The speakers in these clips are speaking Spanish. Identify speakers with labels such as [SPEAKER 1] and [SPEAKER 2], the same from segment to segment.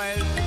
[SPEAKER 1] Noël.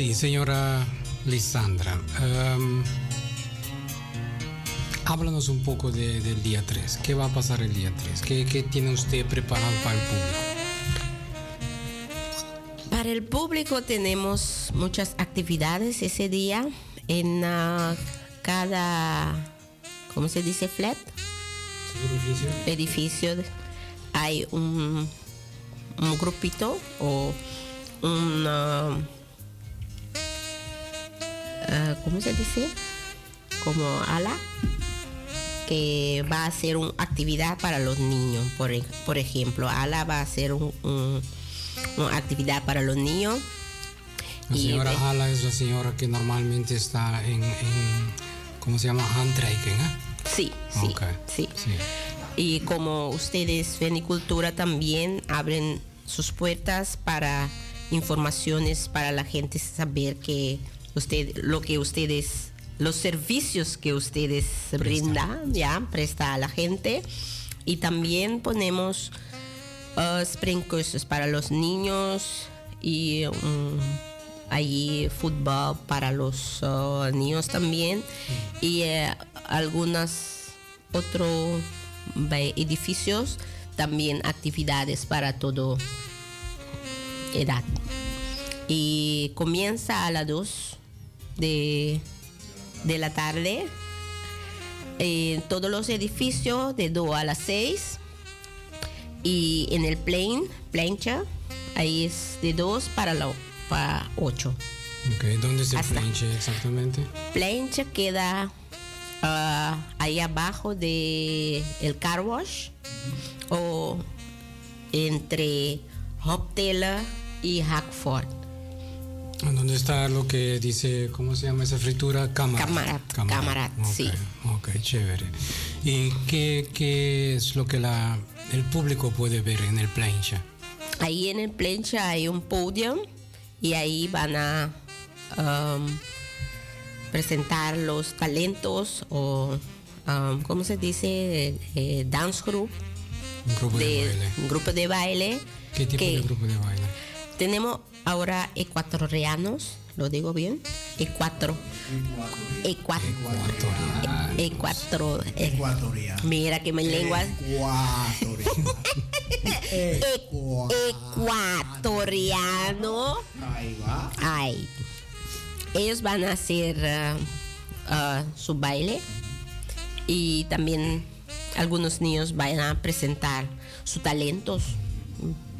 [SPEAKER 1] Sí,
[SPEAKER 2] señora Lisandra. em, háblanos un poco de- del día 3. ¿Qué va a pasar el día 3? ¿Qué, qué tiene usted preparado para el público?
[SPEAKER 3] Para el público tenemos muchas actividades ese día en ah, cada, ¿cómo se dice? Flat, edificio. Hay un, un grupito o un, ah, ah, ¿cómo se dice? Como ala que va a hacer una actividad para los niños. Por, por ejemplo, ala va a hacer un- un- una actividad para los niños.
[SPEAKER 2] La señora Ala es la señora que normalmente está en, en ¿cómo se llama? Handreiken, ¿eh?
[SPEAKER 3] Sí, sí, sí.
[SPEAKER 2] sí.
[SPEAKER 3] Y como ustedes, Fenicultura también abren sus puertas para informaciones para la gente saber que usted, lo que ustedes, los servicios que ustedes brindan, ya, presta a la gente. Y también ponemos uh, spring cursos para los niños y um, ahí fútbol para los uh, niños también. Y eh, algunos otros edificios también actividades para todo edad. Y comienza a las 2 de, de la tarde en todos los edificios de 2 a las 6 y en el plane, plancha, ahí es de 2 para, la, para 8.
[SPEAKER 2] Ok, ¿Dónde se
[SPEAKER 3] Hasta.
[SPEAKER 2] planche exactamente?
[SPEAKER 3] Plancha queda ah, ahí abajo de el car wash o entre Hoptela y Hackford.
[SPEAKER 2] ¿Dónde está lo que dice, ¿cómo se llama esa fritura? Cámara.
[SPEAKER 3] Cámara, cámara,
[SPEAKER 2] Ok,
[SPEAKER 3] sí.
[SPEAKER 2] Ok, chévere. ¿Y qué, qué es lo que la, el público puede ver en el plancha?
[SPEAKER 3] Ahí en el plancha hay un podio y ahí van a um, presentar los talentos o, um, ¿cómo se dice? Eh, dance group,
[SPEAKER 2] Un grupo de,
[SPEAKER 3] de,
[SPEAKER 2] baile.
[SPEAKER 3] un grupo de baile.
[SPEAKER 2] ¿Qué tipo
[SPEAKER 3] que
[SPEAKER 2] de grupo de baile?
[SPEAKER 3] Tenemos ahora ecuatorianos, ¿lo digo bien? Ecuatro. Ecuatro. eh,
[SPEAKER 4] Ecuatoriano.
[SPEAKER 3] Mira que mi lengua.
[SPEAKER 4] Ecuatoriano.
[SPEAKER 3] Ecuatoriano.
[SPEAKER 4] Ahí va.
[SPEAKER 3] Ay. Ellos van a hacer ah, ah, su baile y también algunos niños van a presentar sus talentos.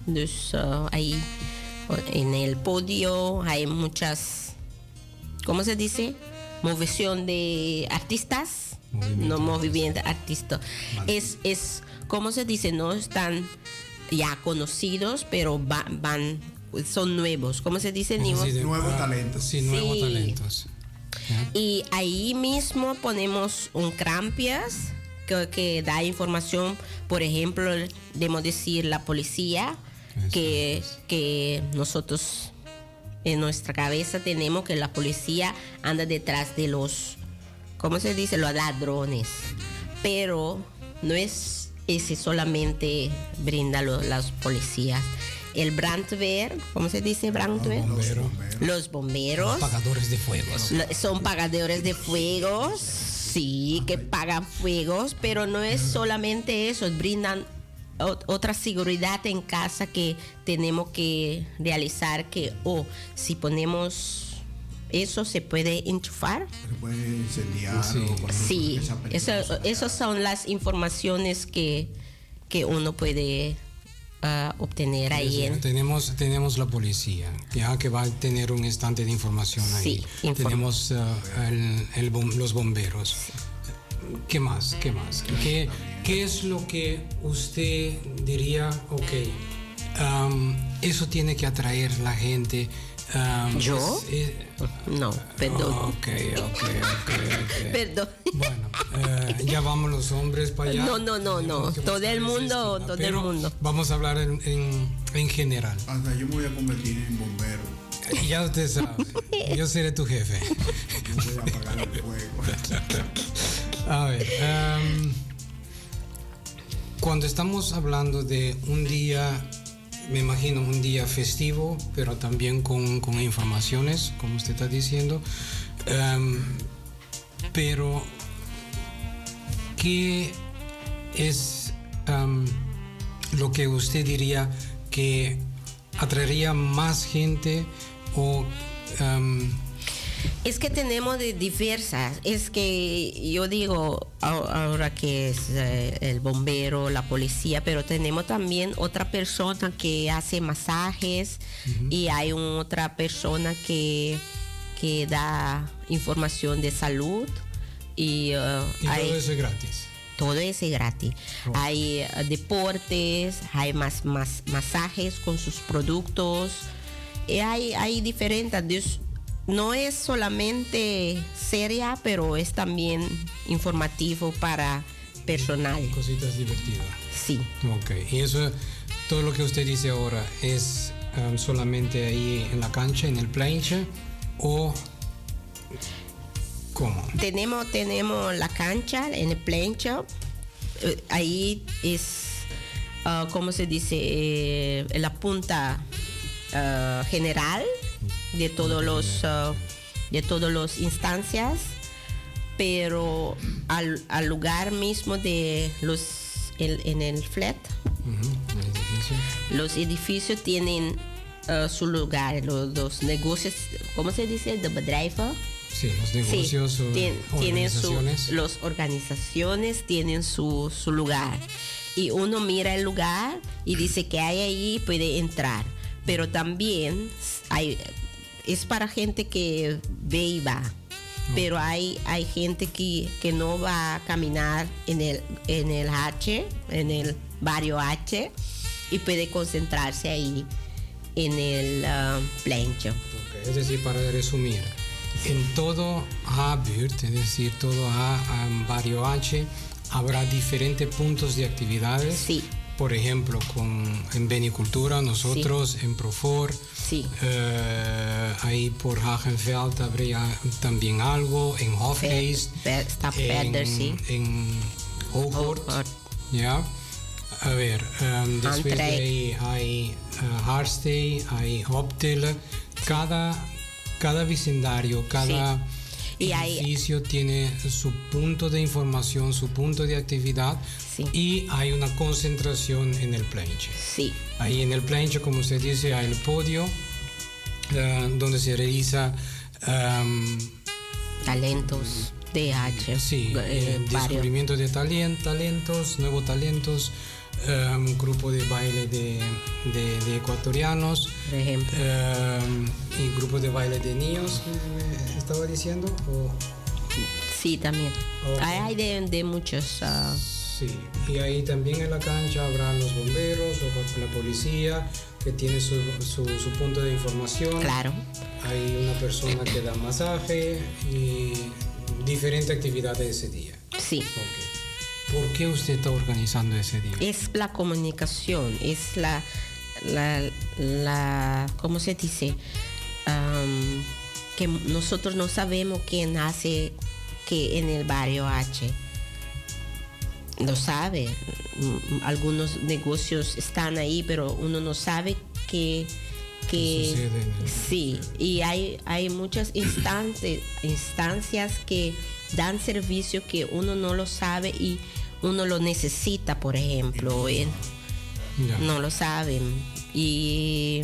[SPEAKER 3] Entonces, ah, ahí en el podio hay muchas, ¿cómo se dice? Movilización de artistas.
[SPEAKER 2] Movimiento
[SPEAKER 3] no movimiento de artistas. Es, es, ¿cómo se dice? No están ya conocidos, pero va- van, son nuevos. ¿Cómo se dice? Nuevos?
[SPEAKER 2] Sí, de-
[SPEAKER 4] Nuevos
[SPEAKER 2] ah,
[SPEAKER 4] talentos.
[SPEAKER 2] Sí, nuevos
[SPEAKER 3] Sí.
[SPEAKER 2] talentos.
[SPEAKER 3] Y ahí mismo ponemos un Crampias que, que da información, por ejemplo, debemos decir la policía, que, que nosotros en nuestra cabeza tenemos que la policía anda detrás de los, ¿cómo se dice? Los ladrones. Pero no es ese solamente brinda lo- las policías. El brandwehr, ¿cómo se dice brandwehr?
[SPEAKER 2] Bombero.
[SPEAKER 3] Los bomberos.
[SPEAKER 2] Pagadores de fuegos.
[SPEAKER 3] Son pagadores de fuegos, sí, que pagan fuegos, pero no es solamente eso, brindan otra seguridad en casa que tenemos que realizar que, oh, si ponemos eso se puede enchufar.
[SPEAKER 4] Se puede incendiar.
[SPEAKER 2] Sí.
[SPEAKER 4] o
[SPEAKER 3] Sí, eso, esas son las informaciones que, que uno puede ah, obtener ahí en,
[SPEAKER 2] Tenemos, tenemos la policía, ya que va a tener un estante de información ahí.
[SPEAKER 3] Sí, inform-
[SPEAKER 2] tenemos ah, el- el los bomberos. ¿Qué más? ¿Qué más? ¿Qué, qué es lo que usted diría, ok, am, eso tiene que atraer la gente? am,
[SPEAKER 3] ¿Yo?
[SPEAKER 2] es- eh,
[SPEAKER 3] No, perdón.
[SPEAKER 2] ok, ok, ok, ok.
[SPEAKER 3] Perdón.
[SPEAKER 2] Bueno, eh, ya vamos los hombres para allá.
[SPEAKER 3] No, no, no, no. Todo el mundo, todo el mundo.
[SPEAKER 2] Vamos a hablar en, en, en general.
[SPEAKER 4] Hasta yo me voy a convertir en bombero.
[SPEAKER 2] Ya usted sabe, yo seré tu jefe.
[SPEAKER 4] Yo voy a apagar el fuego.
[SPEAKER 2] A ver, cuando estamos hablando de un día, me imagino un día festivo, pero también con, con informaciones, como usted está diciendo, pero ¿qué es lo que usted diría que atraería más gente o
[SPEAKER 3] Es que tenemos de diversas. Es que yo digo ahora que es eh, el bombero, la policía, pero tenemos también otra persona que hace masajes y hay otra persona que, que da información de salud y, eh,
[SPEAKER 2] y
[SPEAKER 3] hay-
[SPEAKER 2] todo eso es gratis?
[SPEAKER 3] todo es gratis. Hay eh, deportes, hay más, más masajes con sus productos. Y hay, hay diferentes. No es solamente seria, pero es también informativo para personal.
[SPEAKER 2] Cositas divertidas.
[SPEAKER 3] Sí,
[SPEAKER 2] Ok, y eso, todo lo que usted dice ahora es um, solamente ahí en la cancha, en el plancha, o cómo?
[SPEAKER 3] tenemos, tenemos la cancha en el plancha. Eh, ahí es, ah, ¿cómo se dice? Eh, la punta ah, general de todos los ah, de todas las instancias, pero al, al lugar mismo de los el- en el flat,
[SPEAKER 2] Ujú, el edificio.
[SPEAKER 3] los edificios tienen ah, su lugar, los, los negocios, ¿cómo se dice? De bedrijven.
[SPEAKER 2] Sí, los negocios
[SPEAKER 3] Sí,
[SPEAKER 2] o
[SPEAKER 3] tien- tienen su,
[SPEAKER 2] organizaciones.
[SPEAKER 3] los organizaciones tienen su, su lugar. Y uno mira el lugar y dice que hay ahí, puede entrar. Pero también hay, es para gente que ve y va. Pero hay, hay gente que, que no va a caminar en el, en el H, en el barrio H, y puede concentrarse ahí en el ah, plancho.
[SPEAKER 2] Es decir, para resumir, en todo H-Buurt, es decir, todo A, um, Barrio H, habrá diferentes puntos de actividades.
[SPEAKER 3] Sí.
[SPEAKER 2] Por ejemplo, con, en Benicultura, nosotros, en Profor,
[SPEAKER 3] Sí.
[SPEAKER 2] eh, ahí por Hagenveld habría también algo, en
[SPEAKER 3] Ver- Está
[SPEAKER 2] en,
[SPEAKER 3] sí.
[SPEAKER 2] en Hooghort. ¿ya? A ver, em, después de ahí hay uh, Harstey, hay Optele. Cada, cada vecindario, cada
[SPEAKER 3] Y
[SPEAKER 2] edificio tiene su punto de información, su punto de actividad
[SPEAKER 3] Sí.
[SPEAKER 2] y hay una concentración en el planche.
[SPEAKER 3] Sí.
[SPEAKER 2] Ahí en el planche, como usted dice, hay el podio eh, donde se realiza em,
[SPEAKER 3] talentos DH.
[SPEAKER 2] Sí,
[SPEAKER 3] eh,
[SPEAKER 2] eh, descubrimiento de talien- talentos, nuevos talentos, eh, un grupo de baile de, de- de ecuatorianos,
[SPEAKER 3] Por ejemplo.
[SPEAKER 2] eh, y grupo de baile de niños, eh, estaba diciendo. o-
[SPEAKER 3] Sí, también.
[SPEAKER 2] Ok.
[SPEAKER 3] Hay, de, de muchos. ah,
[SPEAKER 2] sí, y ahí también en la cancha habrá los bomberos o la policía que tiene su, su- su punto de información.
[SPEAKER 3] claro.
[SPEAKER 2] Hay una persona que da masaje y diferentes actividades ese día.
[SPEAKER 3] Sí.
[SPEAKER 2] ¿Por qué usted está organizando ese día?
[SPEAKER 3] Es la comunicación, es la, la, la ¿cómo se dice? Que nosotros no sabemos quién hace que en el barrio H. Lo sabe. Algunos negocios están ahí, pero uno no sabe que... que Sí, y hay, hay muchas instantes, instancias que dan servicio que uno no lo sabe y uno lo necesita, por ejemplo. no lo saben. Y,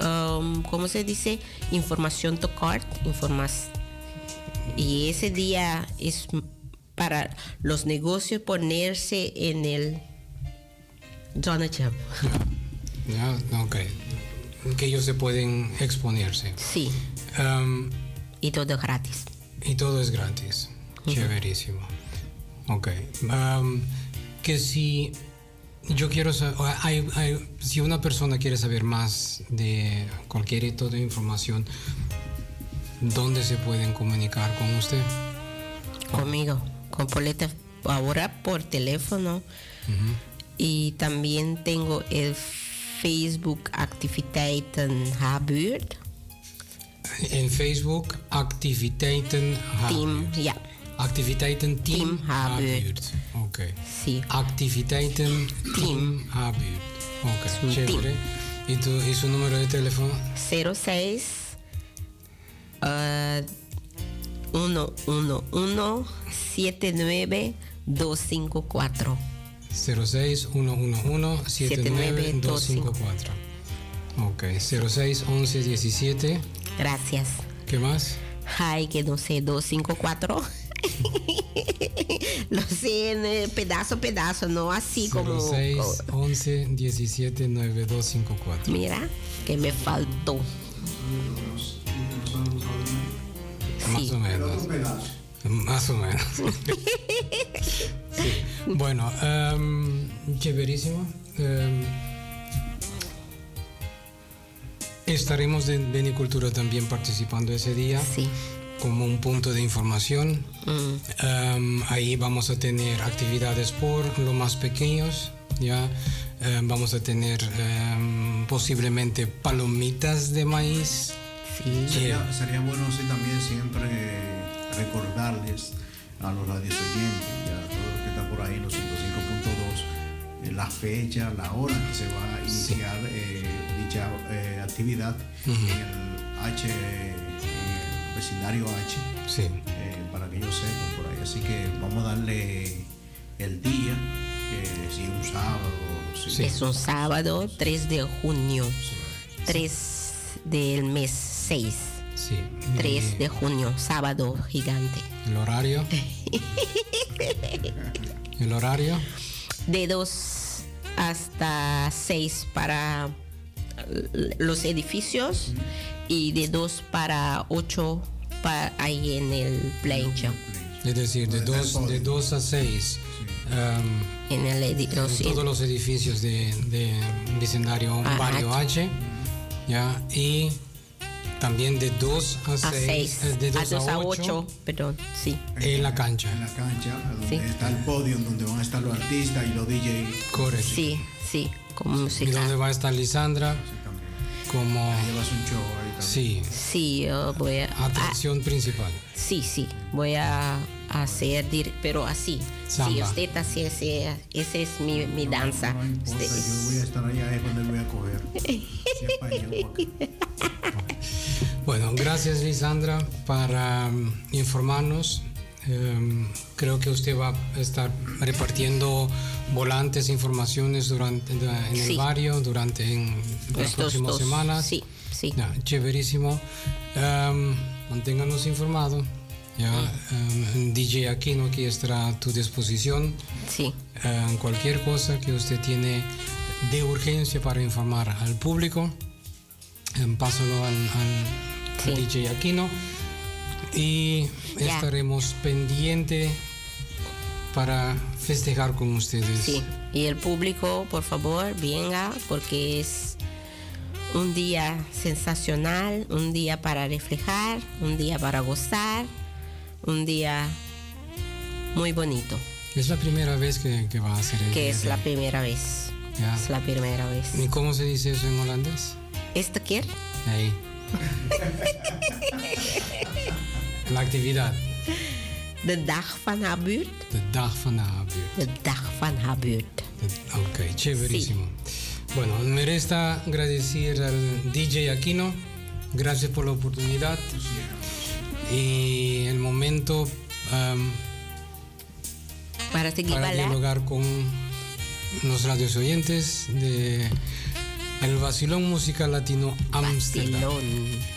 [SPEAKER 3] um, ¿cómo se dice? Información to cart, informas. Y ese día es para los negocios ponerse en el Donald
[SPEAKER 2] Ya, ok. Que ellos se pueden exponerse.
[SPEAKER 3] Sí,
[SPEAKER 2] Um,
[SPEAKER 3] y todo gratis.
[SPEAKER 2] y todo es gratis. Chéverísimo. Ok. Um, que si yo quiero saber, hay, hay- si una persona quiere saber más de cualquier tipo de información, ¿dónde se pueden comunicar con usted?
[SPEAKER 3] Conmigo, con Poleta, ahora por teléfono. Y también tengo el Facebook Activiteiten Habuurt.
[SPEAKER 2] En Facebook, Activiteiten
[SPEAKER 3] Team,
[SPEAKER 2] Habuurt.
[SPEAKER 3] ja.
[SPEAKER 2] Activiteiten Team,
[SPEAKER 3] Team Habuurt.
[SPEAKER 2] Habuurt. Ok. Oké.
[SPEAKER 3] Sí.
[SPEAKER 2] Activiteiten Team A-buurt. Oké,
[SPEAKER 3] un
[SPEAKER 2] chévere. ¿Y, tu, ¿Y su número de teléfono?
[SPEAKER 3] 06 uh, 111 79 254.
[SPEAKER 2] 06 111 79 254. Ok, 06 11 17.
[SPEAKER 3] Gracias.
[SPEAKER 2] ¿Qué más?
[SPEAKER 3] Ay, que no sé, 254. Lo sé en eh, pedazo pedazo, no así como.
[SPEAKER 2] 06
[SPEAKER 3] como-
[SPEAKER 2] 11 17 9254.
[SPEAKER 3] Mira, que me faltó.
[SPEAKER 2] Más o menos. Más o menos. Sí. Bueno, em, chéverísimo. Em, estaremos en Benicultura también participando ese día
[SPEAKER 3] Sí.
[SPEAKER 2] como un punto de información.
[SPEAKER 3] Mm,
[SPEAKER 2] Em, ahí vamos a tener actividades por los más pequeños. Ya vamos a tener em, posiblemente palomitas de maíz.
[SPEAKER 3] Sí.
[SPEAKER 4] Sería, sería bueno así también siempre recordarles a los radios oyentes y a todos los que están por ahí en los 105.2 eh, la fecha, la hora que se va a iniciar eh, dicha eh, actividad en el H, el vecindario H,
[SPEAKER 2] Sí.
[SPEAKER 4] eh, para que ellos sepan por ahí. Así que vamos a darle el día, eh, si es un sábado, si
[SPEAKER 2] Sí.
[SPEAKER 3] Es un sábado 3 de junio. 3 del mes 6.
[SPEAKER 2] Sí.
[SPEAKER 3] 3
[SPEAKER 2] Y
[SPEAKER 3] de junio, sábado gigante.
[SPEAKER 2] El horario. El horario.
[SPEAKER 3] De 2 hasta 6 para los edificios y de 2 para 8 para ahí en el plancha.
[SPEAKER 2] Es decir, de
[SPEAKER 4] Donde está el
[SPEAKER 2] 2 de dos a 6
[SPEAKER 3] En el
[SPEAKER 2] en todos los edificios de, de vecindario Barrio H. ¿ya? Y también de 2 a 6.
[SPEAKER 3] a 6,
[SPEAKER 2] de
[SPEAKER 3] a
[SPEAKER 2] 2
[SPEAKER 3] 2
[SPEAKER 2] a
[SPEAKER 3] a
[SPEAKER 2] 8
[SPEAKER 3] 8, perdón, sí.
[SPEAKER 2] en la cancha.
[SPEAKER 4] en la cancha, donde
[SPEAKER 3] Sí.
[SPEAKER 4] está el podio, donde van a estar los artistas y los DJ.
[SPEAKER 2] Correcto.
[SPEAKER 3] Sí, sí, con
[SPEAKER 2] Y
[SPEAKER 3] música.
[SPEAKER 2] donde va a estar Lisandra como,
[SPEAKER 4] Llevas un show ahí también.
[SPEAKER 2] sí,
[SPEAKER 3] Sí, yo voy a, a-
[SPEAKER 2] atracción principal.
[SPEAKER 3] sí, sí, voy a hacer, pero así.
[SPEAKER 2] Samba.
[SPEAKER 3] Sí, usted así, ese, esa es mi, mi danza.
[SPEAKER 4] No importa,
[SPEAKER 3] Usted-
[SPEAKER 4] yo voy a estar allá es donde voy a coger.
[SPEAKER 2] Bueno, gracias Lisandra para um, informarnos. Em, creo que usted va a estar repartiendo volantes, informaciones durante en el
[SPEAKER 3] Sí.
[SPEAKER 2] barrio durante en las próximas
[SPEAKER 3] dos,
[SPEAKER 2] semanas.
[SPEAKER 3] sí, sí.
[SPEAKER 2] Ya, chéverísimo. Em, manténganos informados. Ya, em, DJ Aquino aquí estará a tu disposición.
[SPEAKER 3] Sí,
[SPEAKER 2] Em, cualquier cosa que usted tiene de urgencia para informar al público, em, pásalo al, al- al
[SPEAKER 3] Sí.
[SPEAKER 2] DJ Aquino y estaremos pendiente para festejar con ustedes.
[SPEAKER 3] sí. Y el público, por favor, venga, porque es un día sensacional, un día para reflejar, un día para gozar, un día muy bonito,
[SPEAKER 2] Es la primera vez que, que va a hacer el
[SPEAKER 3] que es la primera vez. Es la primera vez.
[SPEAKER 2] ¿Y cómo se dice eso en holandés?
[SPEAKER 3] ¿Este qué?
[SPEAKER 2] Ahí. la actividad.
[SPEAKER 3] De dag van haar buurt.
[SPEAKER 2] De dag van de buurt.
[SPEAKER 3] De dag van haar buurt.
[SPEAKER 2] Ok, chéverísimo. Bueno, me resta agradecer al DJ Aquino. Gracias por la oportunidad. Y el momento
[SPEAKER 3] Para seguir
[SPEAKER 2] para
[SPEAKER 3] bailar.
[SPEAKER 2] dialogar con los radios oyentes de el Vacilón Musical Latino Amsterdam.
[SPEAKER 3] Vacilón.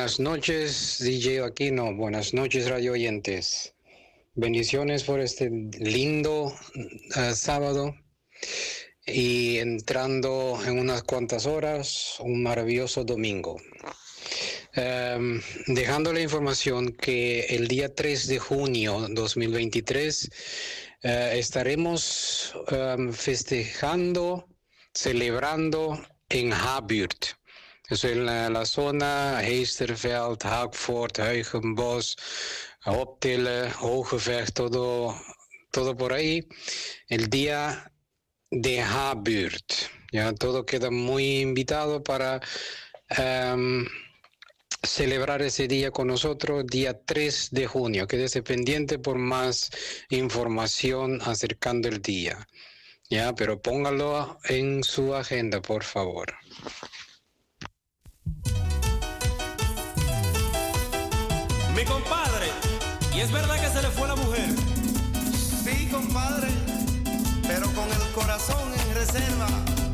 [SPEAKER 2] Buenas noches, DJ Aquino. Buenas noches, radio oyentes. Bendiciones por este lindo uh, sábado y entrando en unas cuantas horas, un maravilloso domingo. Um, dejando la información que el día 3 de junio 2023 uh, estaremos um, festejando, celebrando en Haburt eso en la, zona, Heisterveld, Haagfort, Huigenbos, Optille, Hogevecht, todo, todo por ahí. El día de Haburt. Ya todo queda muy invitado para em, celebrar ese día con nosotros, día 3 de junio. Quédese pendiente por más información acercando el día. Ya, pero póngalo en su agenda, por favor.
[SPEAKER 5] Mi compadre, ¿y es verdad que se le fue la mujer?
[SPEAKER 6] Sí, compadre, pero con el corazón en reserva.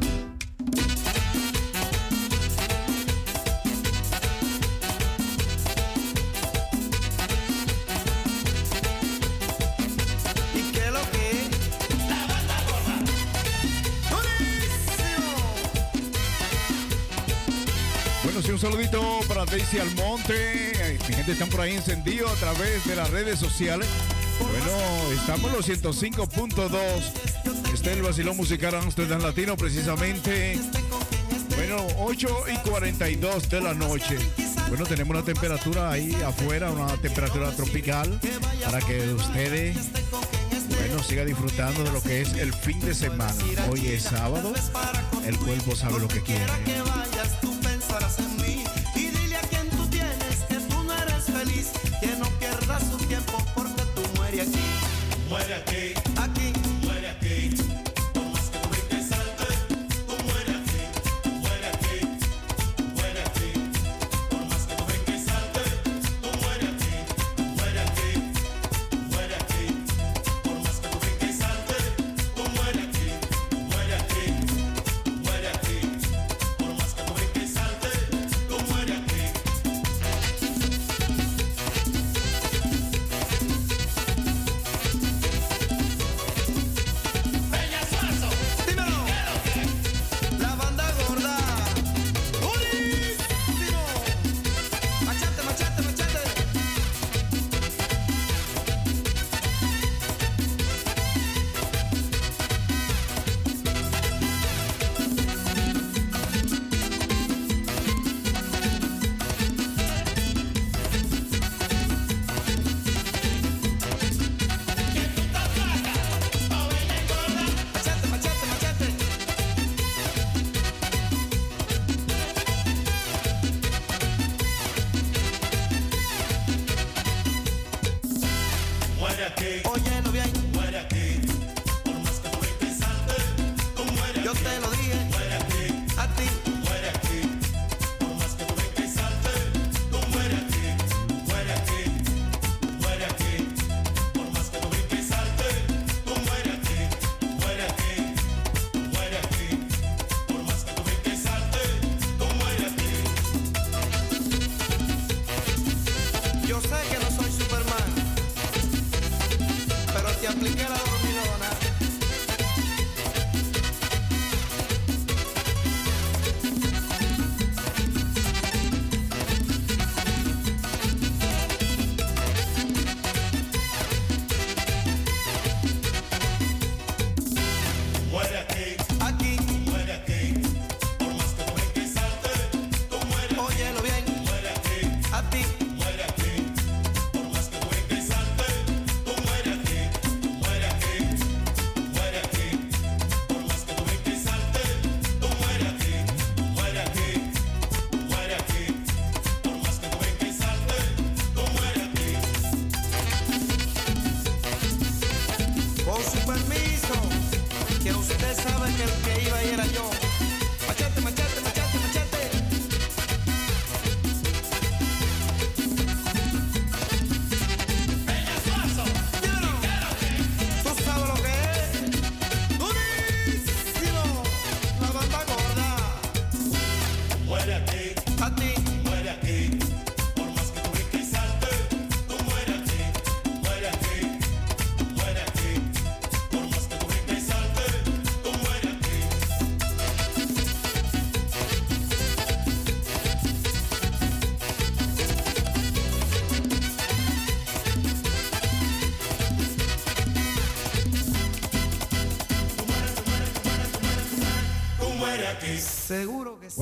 [SPEAKER 7] Un saludito para Daisy Almonte. Mi gente están por ahí encendido a través de las redes sociales. Bueno, estamos en los 105.2. Está el vacilón musical Amsterdam Latino, precisamente. Bueno, 8 y 42 de la noche. Bueno, tenemos una temperatura ahí afuera, una temperatura tropical, para que ustedes, bueno, siga disfrutando de lo que es el fin de semana. Hoy es sábado, el cuerpo sabe lo que quiere.
[SPEAKER 8] Y dile a quien tú tienes que
[SPEAKER 7] tú no eres feliz, que no pierdas su tiempo porque tú mueres aquí. Muere aquí.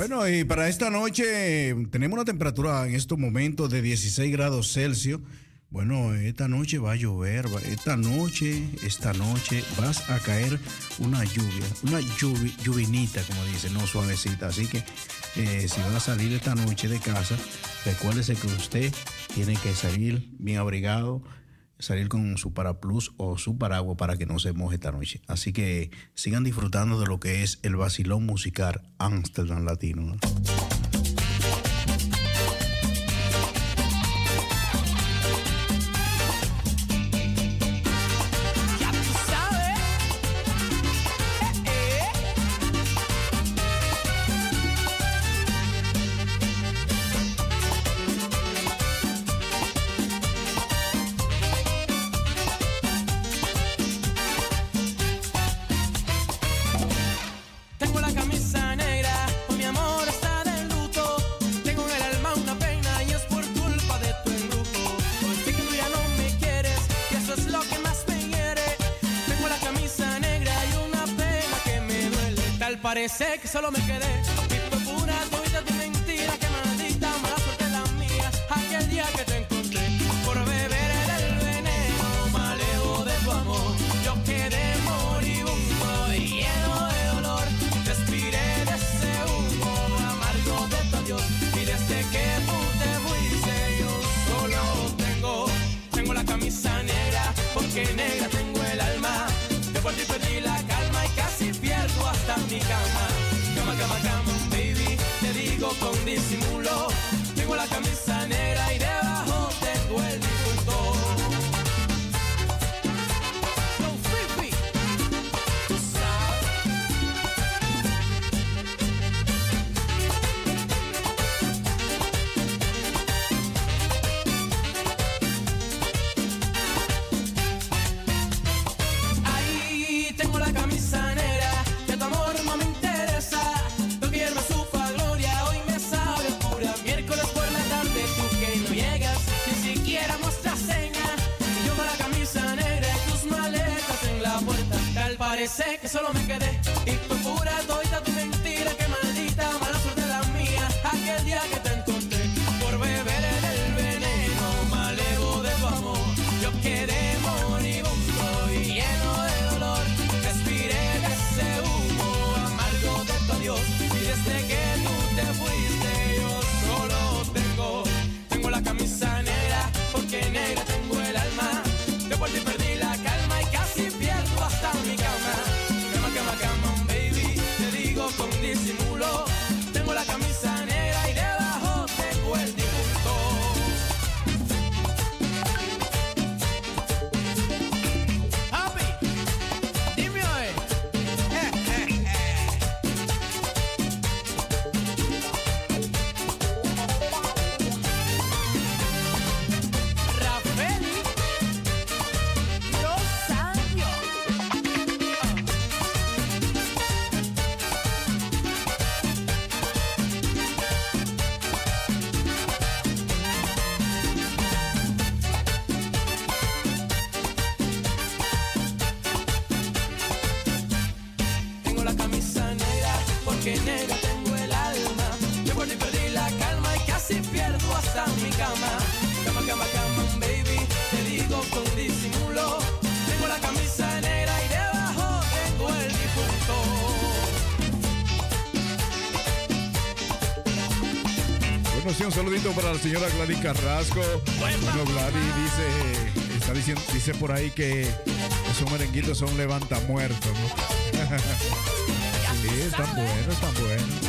[SPEAKER 6] Bueno, y para esta noche tenemos una temperatura en estos momentos de 16 grados Celsius. Bueno, esta noche va a llover, esta noche, esta noche vas a caer una lluvia, una lluvinita, como dicen, no suavecita. Así que eh, si van a salir esta noche de casa, recuérdese que usted tiene que salir bien abrigado, salir con su paraplus o su paraguas para que no se moje esta noche. Así que sigan disfrutando de lo que es el vacilón musical Amsterdam Latino. Un saludito para la señora Gladys Carrasco. Bueno, Gladys dice, está diciendo, dice por ahí que
[SPEAKER 7] esos merenguitos son levanta muertos, ¿no? sí, están buenos, están buenos.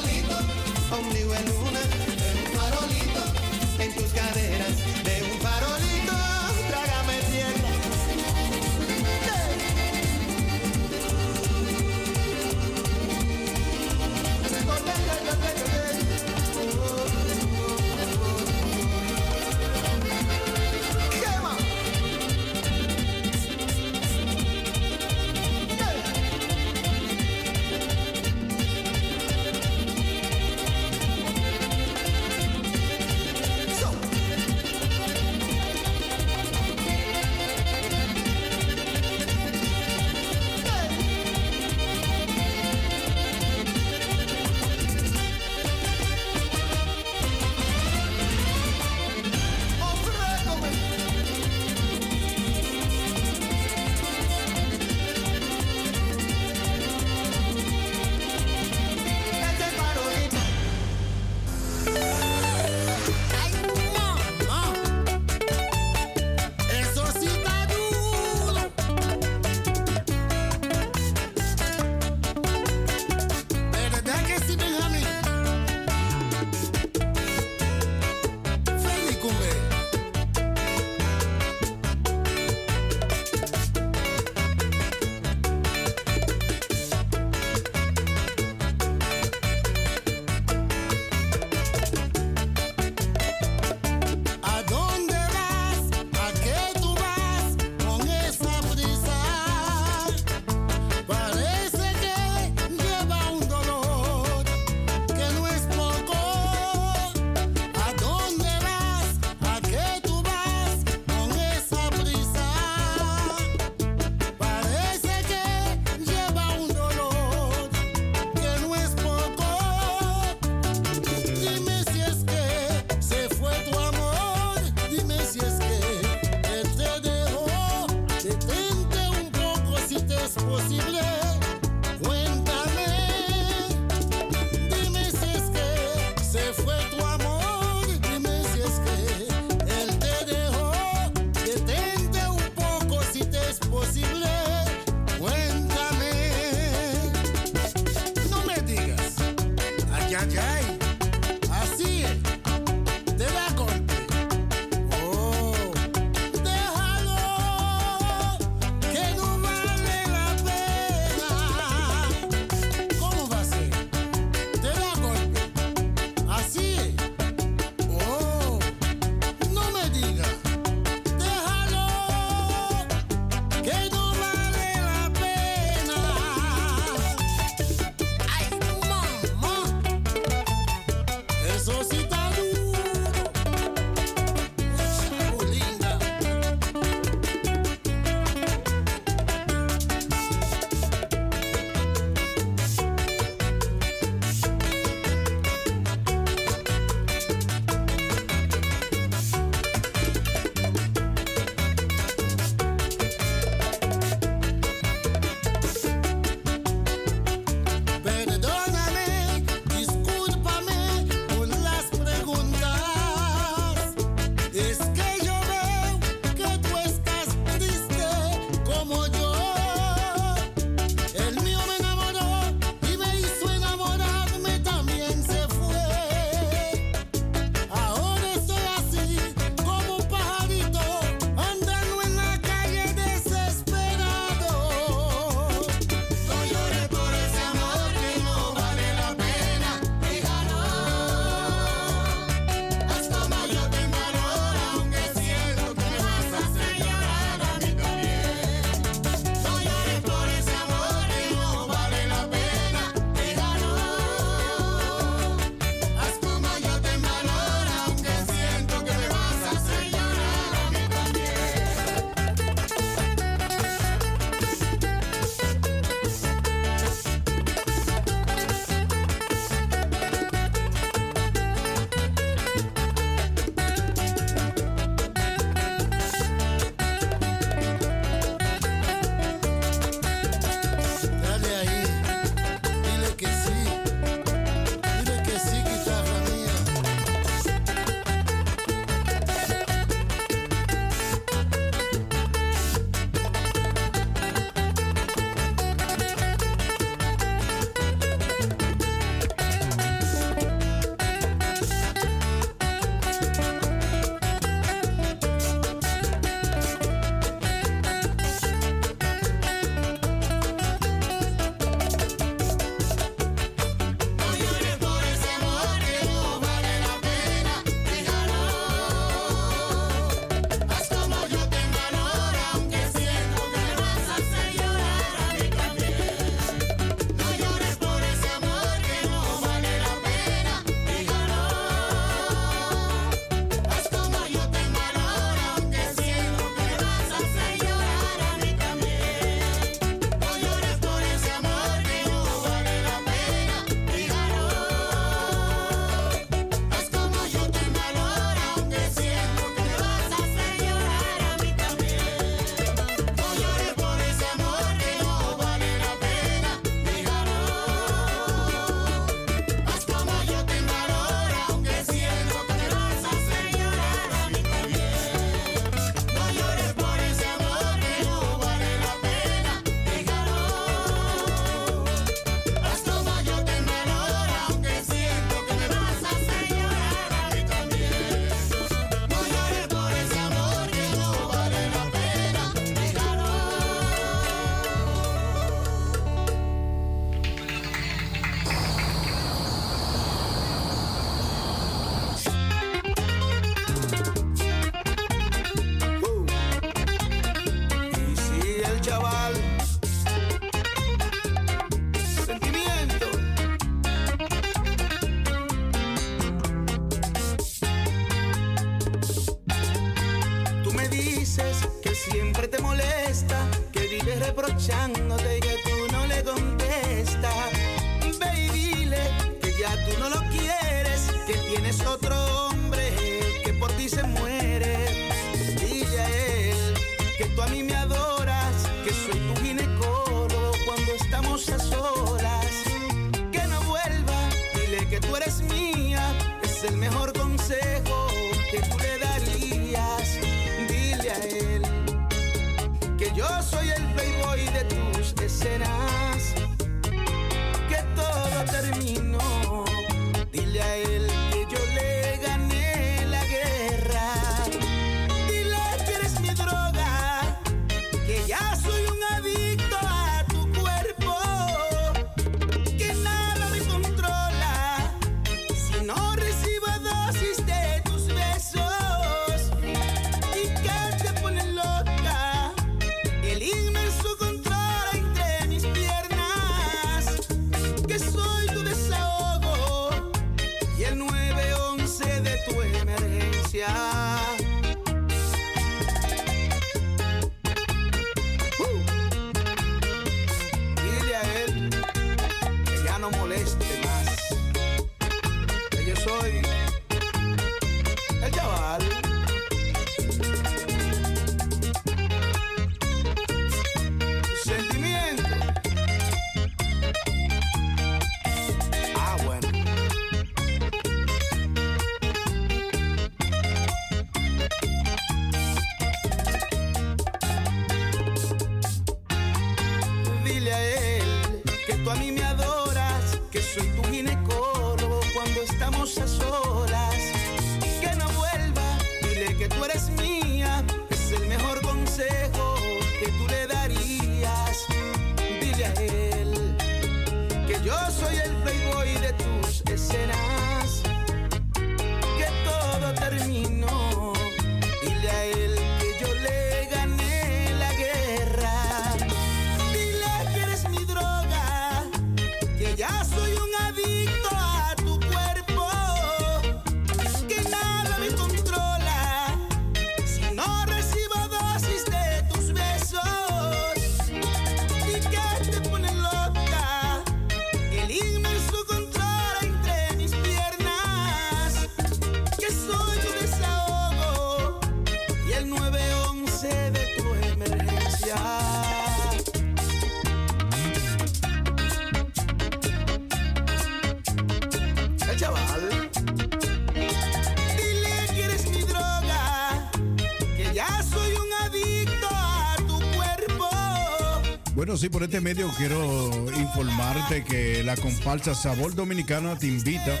[SPEAKER 6] Este medio quiero informarte que la comparsa Sabor Dominicana te invita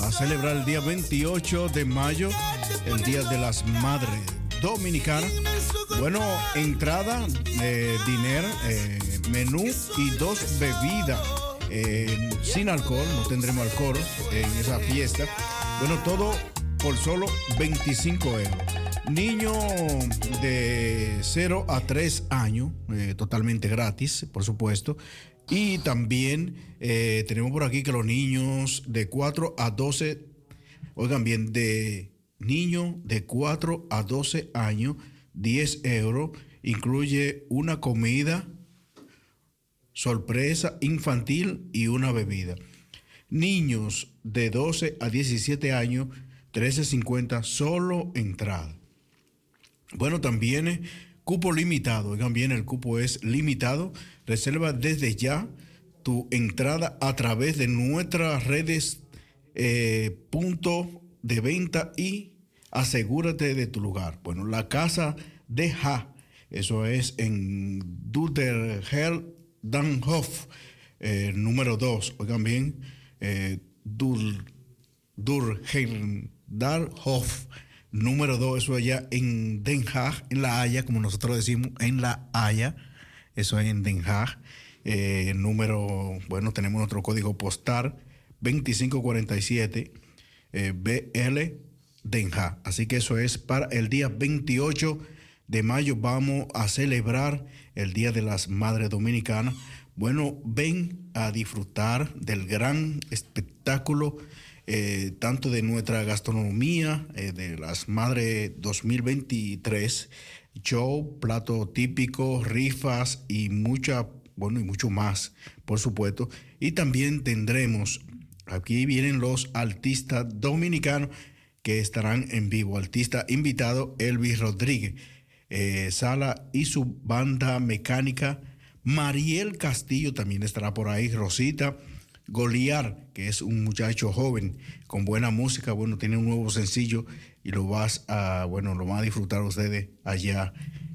[SPEAKER 6] a celebrar el día 28 de mayo, el Día de las Madres Dominicanas. Bueno, entrada, eh, dinero, eh, menú y dos bebidas eh, sin alcohol, no tendremos alcohol en esa fiesta. Bueno, todo por solo 25 euros. Niño de 0 a 3 años, eh, totalmente gratis, por supuesto. Y también eh, tenemos por aquí que los niños de 4 a 12, oigan bien, de niño de 4 a 12 años, 10 euros, incluye una comida, sorpresa infantil y una bebida. Niños de 12 a 17 años, 13.50, solo entrada. Bueno, también eh, cupo limitado. Oigan bien, el cupo es limitado. Reserva desde ya tu entrada a través de nuestras redes eh, punto de venta y asegúrate de tu lugar. Bueno, la casa de Ja, eso es en Duderher Danhof, eh, número 2. Oigan bien, eh, Dur, Durhendarhof, número 2, eso allá en Den en La Haya, como nosotros decimos, en La Haya, eso es en Den. Eh, número, bueno, tenemos nuestro código postal 2547 eh, BL Den. Así que eso es para el día 28 de mayo. Vamos a celebrar el Día de las Madres Dominicanas. Bueno, ven a disfrutar del gran espectáculo, eh, tanto de nuestra gastronomía, eh, de las Madres 2023, show, plato típico, rifas y mucha, bueno, y mucho más, por supuesto. Y también tendremos Aquí vienen los artistas dominicanos que estarán en vivo. Artista invitado Elvis Rodríguez, eh, Sala y su banda mecánica. Mariel Castillo también estará por ahí. Rosita Goliar, que es un muchacho joven con buena música. Bueno, tiene un nuevo sencillo y lo vas a, bueno, lo van a disfrutar ustedes allá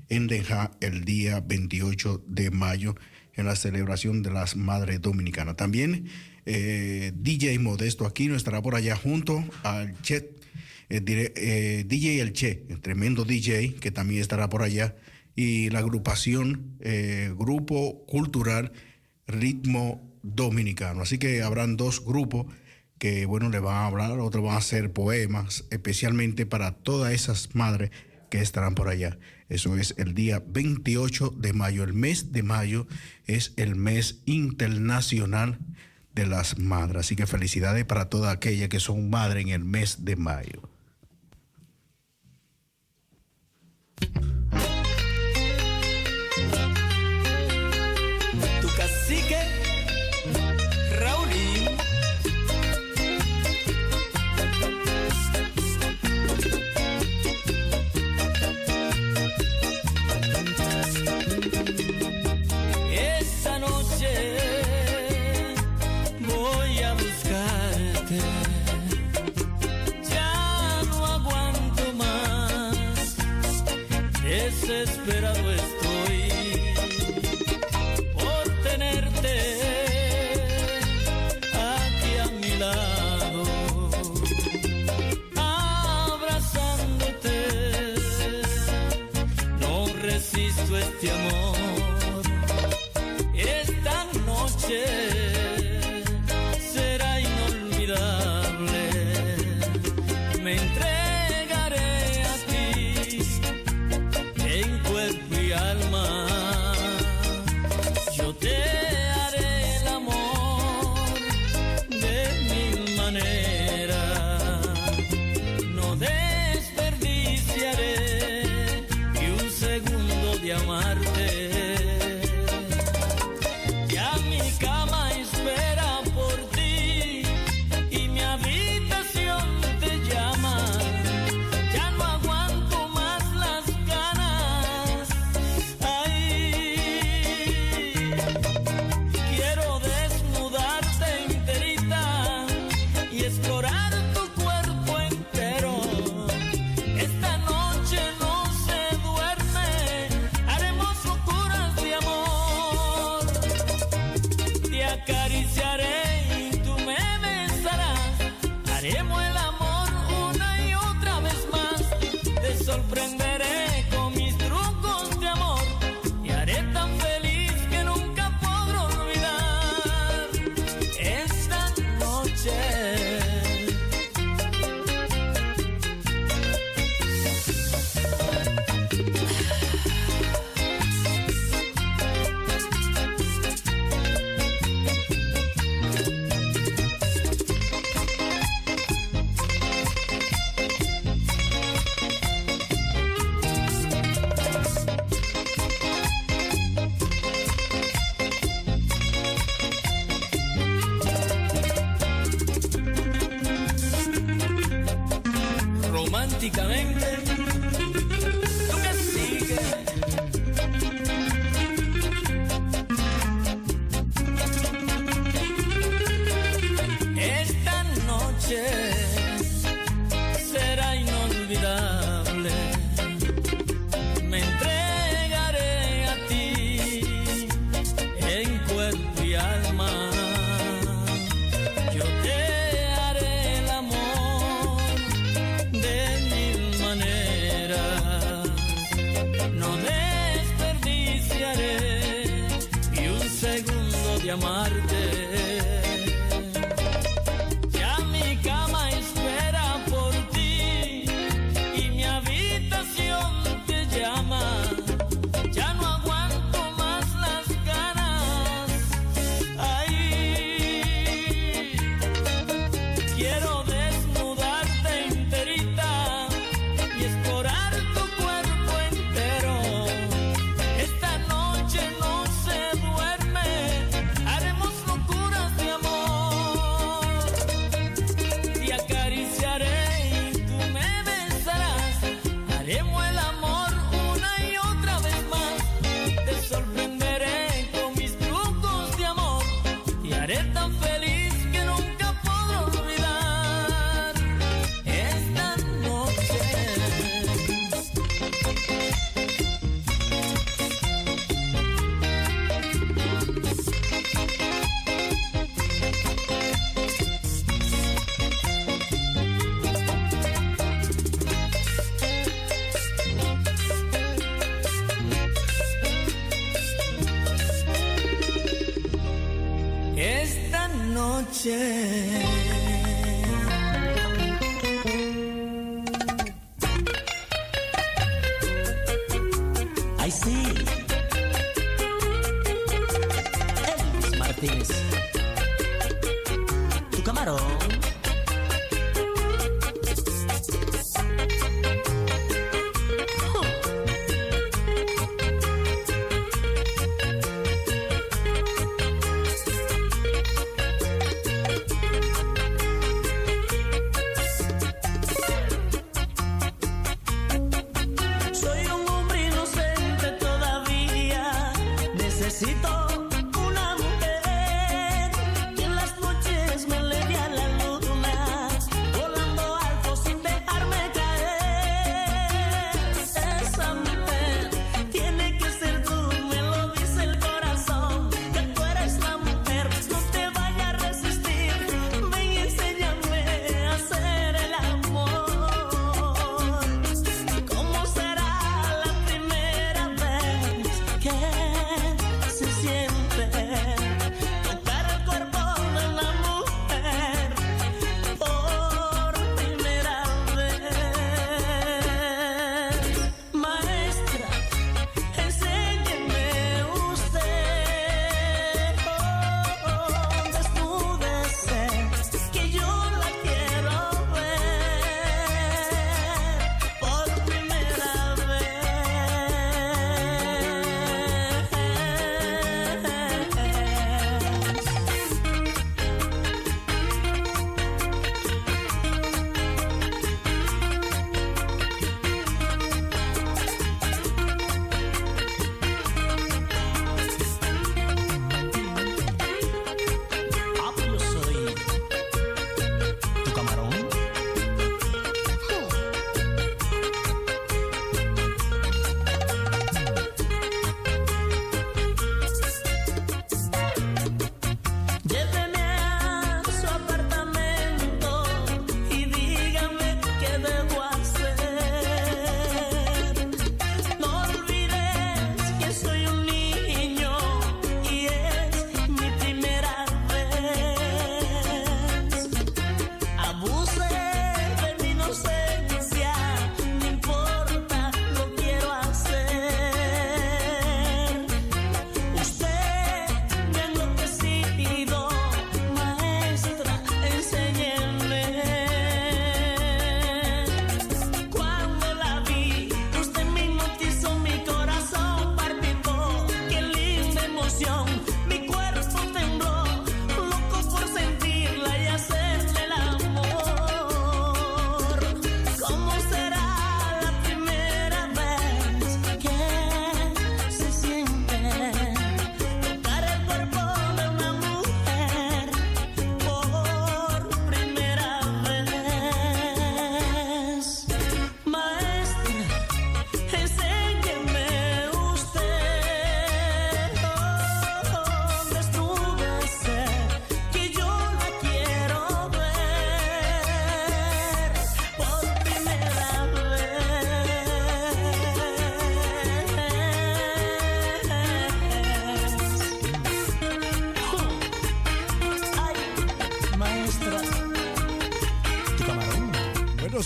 [SPEAKER 6] en Denja el día 28 de mayo en la celebración de las Madres Dominicanas. También eh, DJ Modesto Aquino estará por allá junto al Chet, eh, dire- eh, DJ El Che, el tremendo DJ que también estará por allá, y la agrupación Grupo Cultural Ritmo Dominicano. Así que habrán dos grupos que, bueno, le van a hablar, otros van a hacer poemas, especialmente para todas esas madres que estarán por allá. Eso es el día 28 de mayo. El mes de mayo es el mes internacional de las madres. Así que felicidades para todas aquellas que son madres en el mes de mayo.
[SPEAKER 9] Tu cacique,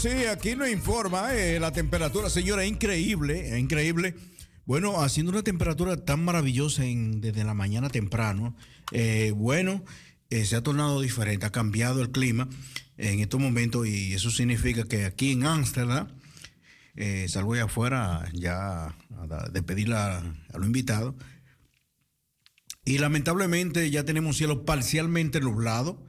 [SPEAKER 10] sí,
[SPEAKER 6] aquí nos informa eh, la temperatura, señora, increíble, eh, increíble. Bueno, haciendo una temperatura tan maravillosa en, desde la mañana temprano, eh, bueno, se ha tornado diferente, ha cambiado el clima en estos momentos y eso significa que aquí en Ámsterdam, salgo allá afuera ya a despedir a, a los invitados. Y lamentablemente ya tenemos un cielo parcialmente nublado,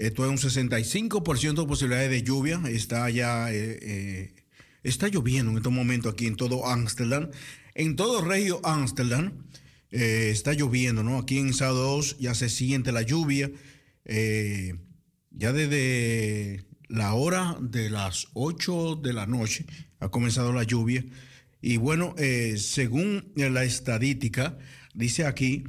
[SPEAKER 6] esto es un 65% de posibilidades de lluvia. Está ya, eh, eh, está lloviendo en estos momentos aquí en todo Ámsterdam. En todo Regio Ámsterdam eh, está lloviendo, ¿no? Aquí en SA2 ya se siente la lluvia. ya desde la hora de las 8 de la noche ha comenzado la lluvia. Y bueno, según la estadística, dice aquí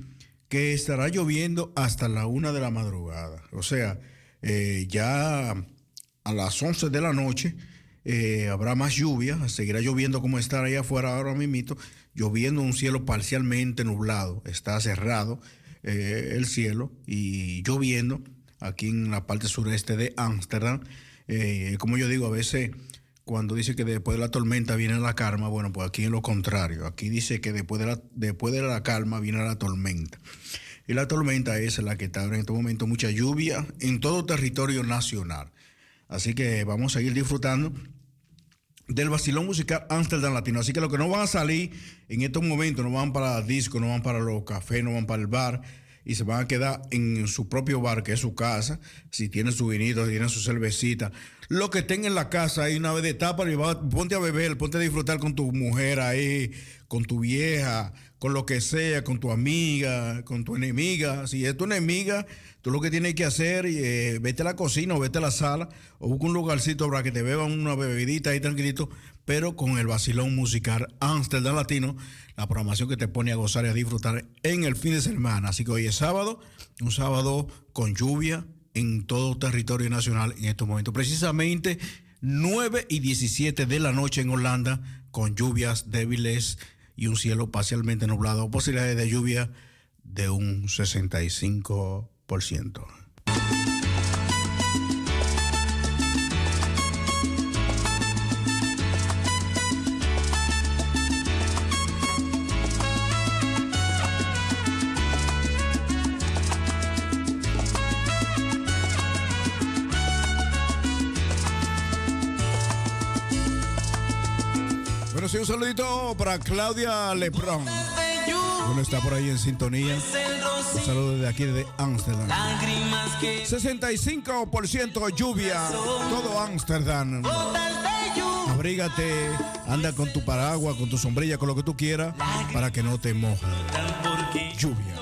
[SPEAKER 6] que estará lloviendo hasta la una de la madrugada. O sea, eh, ya a las 11 de la noche eh, habrá más lluvia, seguirá lloviendo como está ahí afuera ahora mismo, lloviendo un cielo parcialmente nublado, está cerrado eh, el cielo y lloviendo aquí en la parte sureste de Ámsterdam. Como yo digo, a veces cuando dice que después de la tormenta viene la calma, bueno, pues aquí es lo contrario. Aquí dice que después de después de la calma viene la tormenta. Y la tormenta es la que está en este momento mucha lluvia en todo territorio nacional. Así que vamos a seguir disfrutando del vacilón musical Amsterdam Latino. Así que los que no van a salir en estos momentos, no van para disco, no van para los cafés, no van para el bar y se van a quedar en su propio bar, que es su casa, si tienen su vinito, si tienen su cervecita, lo que tengan en la casa ahí una vez de tapa, ponte a beber, ponte a disfrutar con tu mujer ahí, con tu vieja, con lo que sea, con tu amiga, con tu enemiga. Si es tu enemiga, tú lo que tienes que hacer, eh, vete a la cocina o vete a la sala o busca un lugarcito para que te beban una bebidita ahí tranquilito, pero con el vacilón musical Amsterdam Latino, la programación que te pone a gozar y a disfrutar en el fin de semana. Así que hoy es sábado, un sábado con lluvia en todo territorio nacional en estos momentos. Precisamente 9 y 17 de la noche en Holanda, con lluvias débiles y un cielo parcialmente nublado, posibilidades de lluvia de un 65%.
[SPEAKER 11] Un saludito para Claudia Lebrón. Bueno, está por ahí en sintonía. Un saludo desde aquí, desde Ámsterdam. 65% lluvia, todo Ámsterdam. Abrígate, anda con tu paraguas, con tu sombrilla, con lo que tú quieras, para que no te mojes. Lluvia.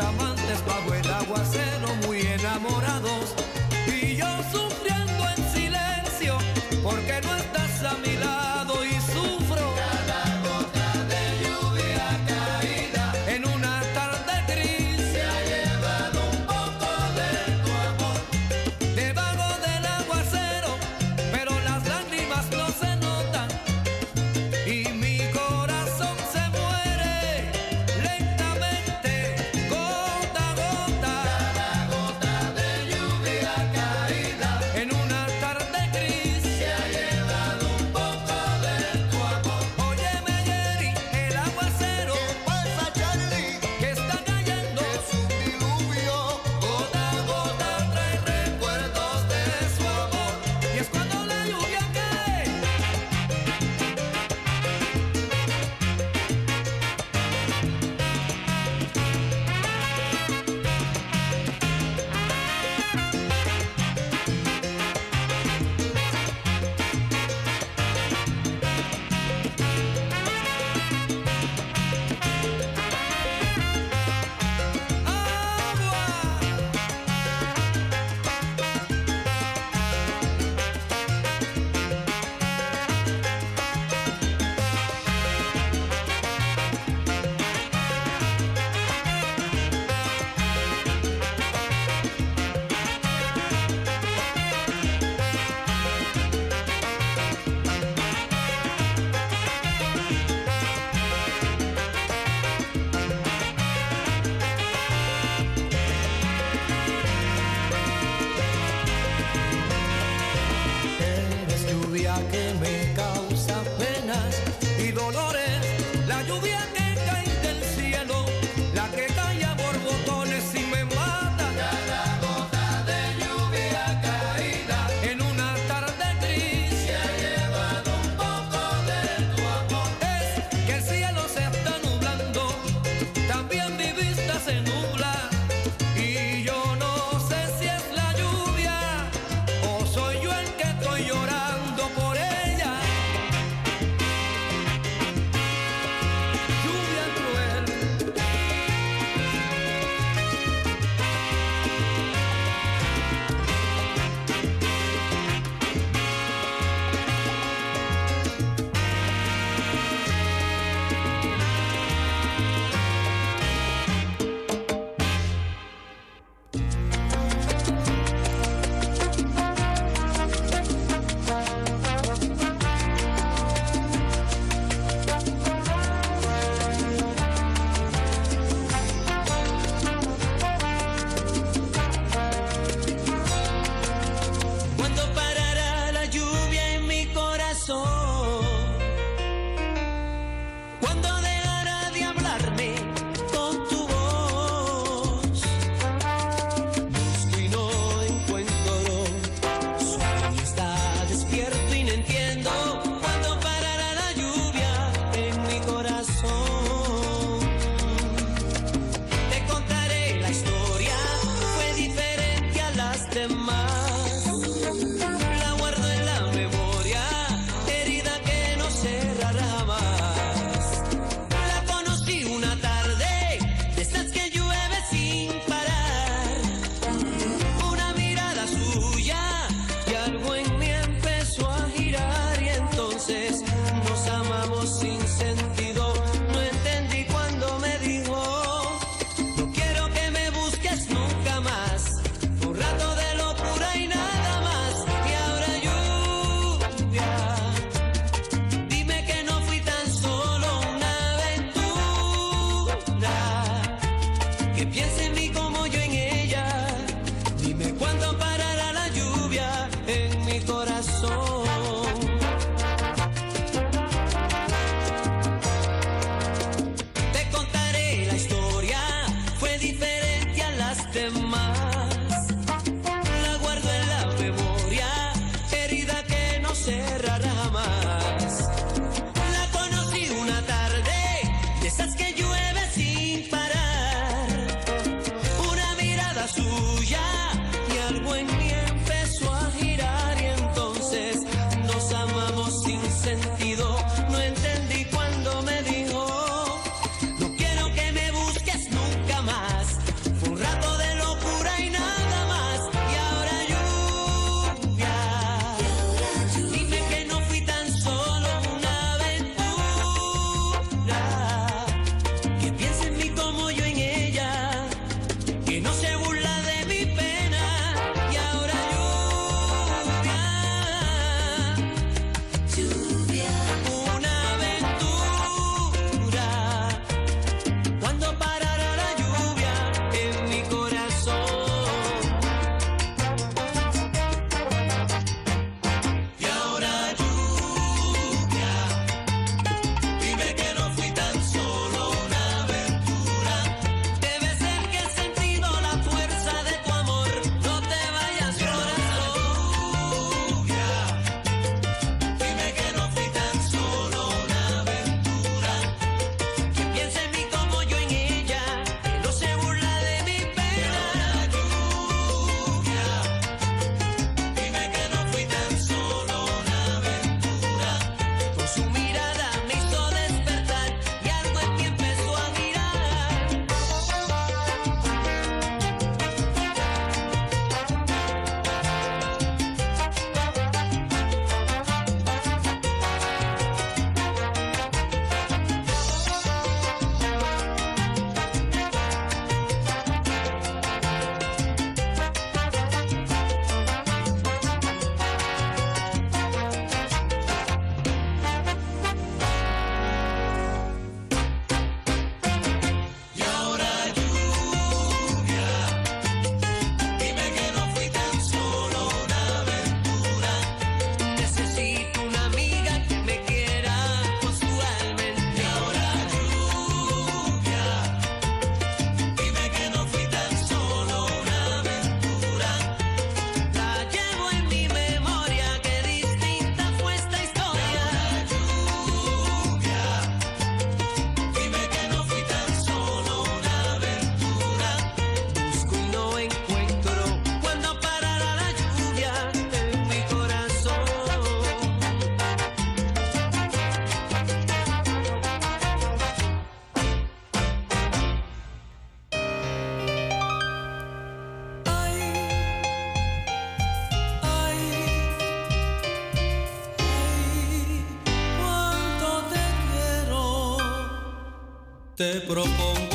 [SPEAKER 12] Amantes bajo el aguacero muy enamorados Te propongo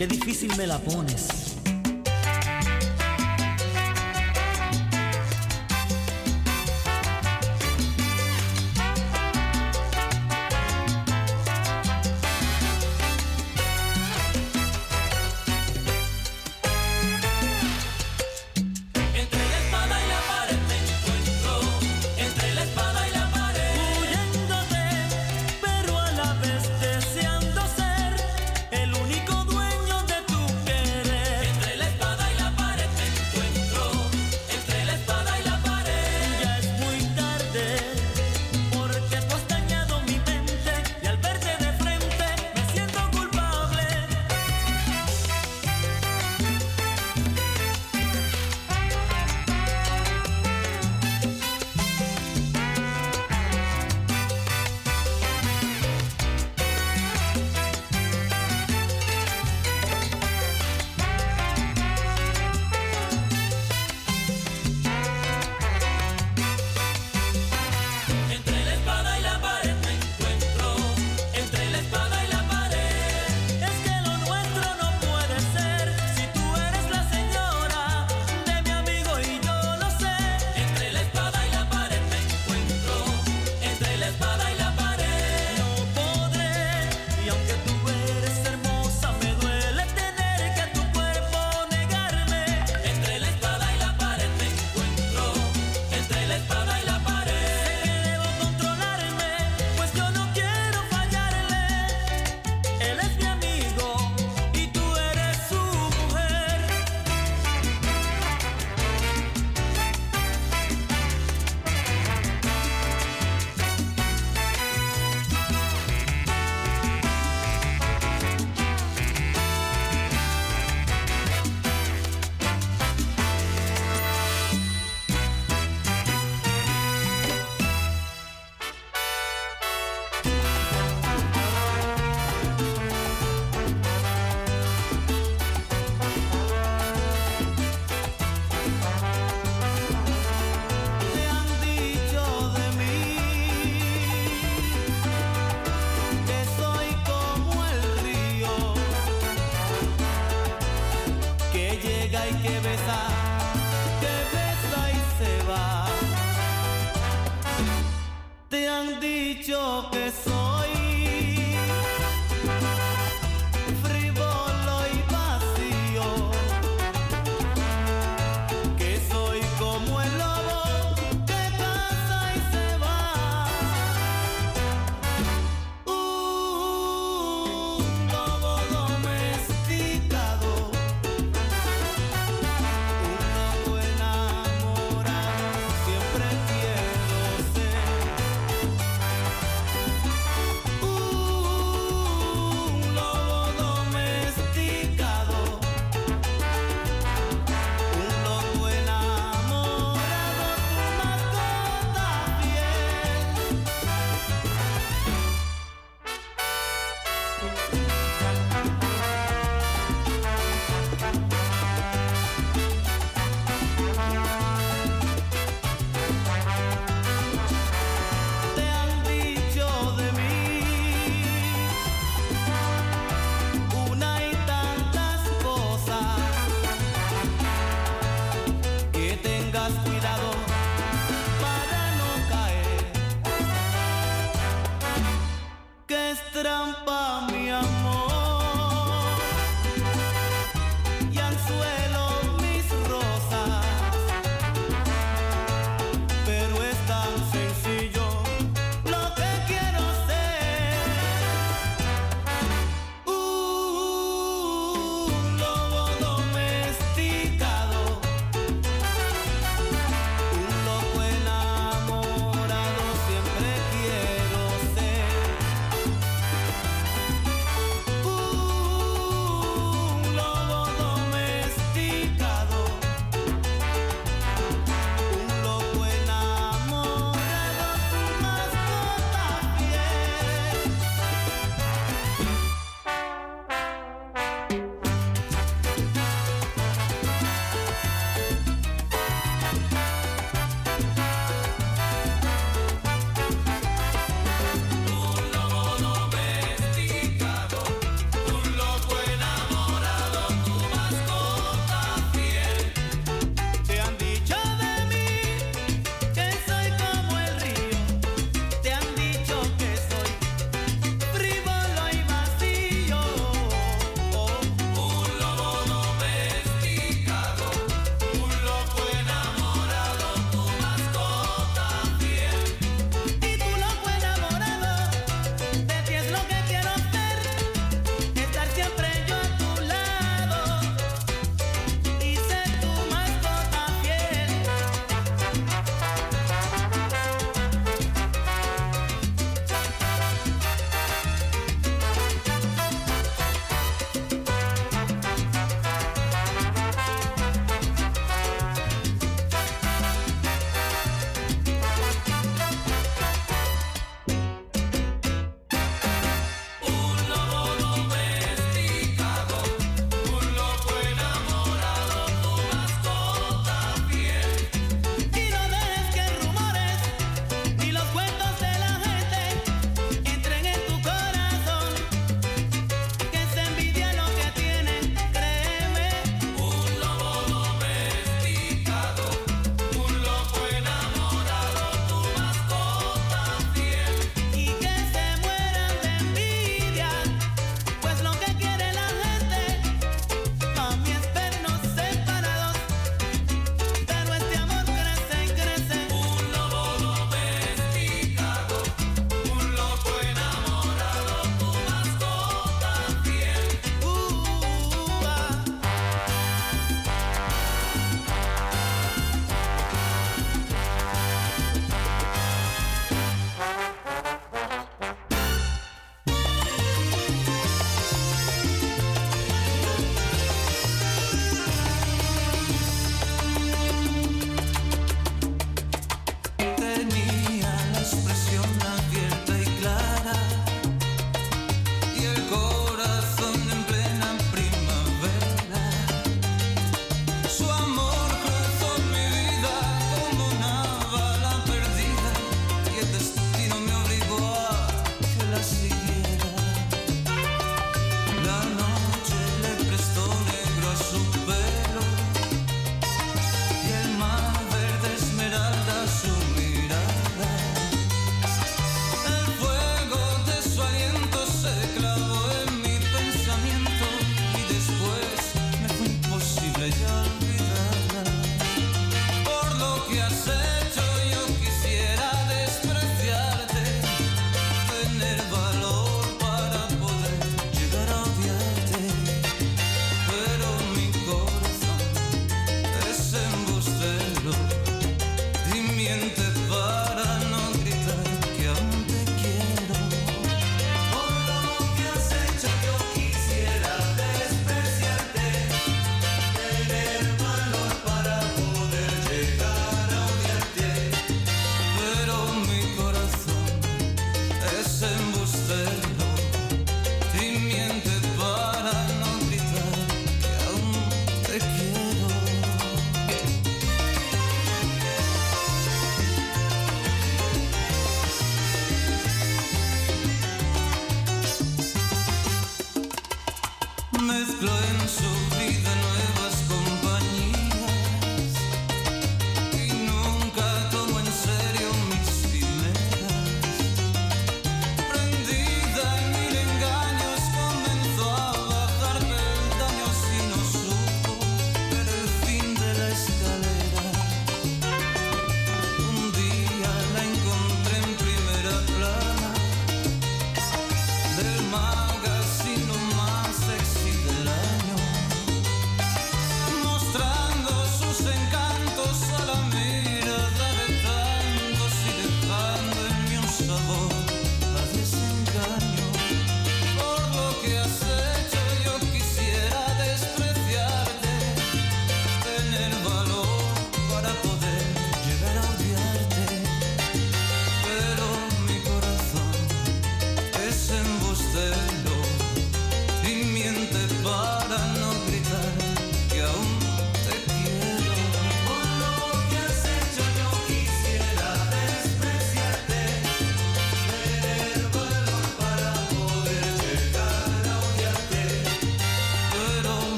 [SPEAKER 13] Qué difícil me la pones.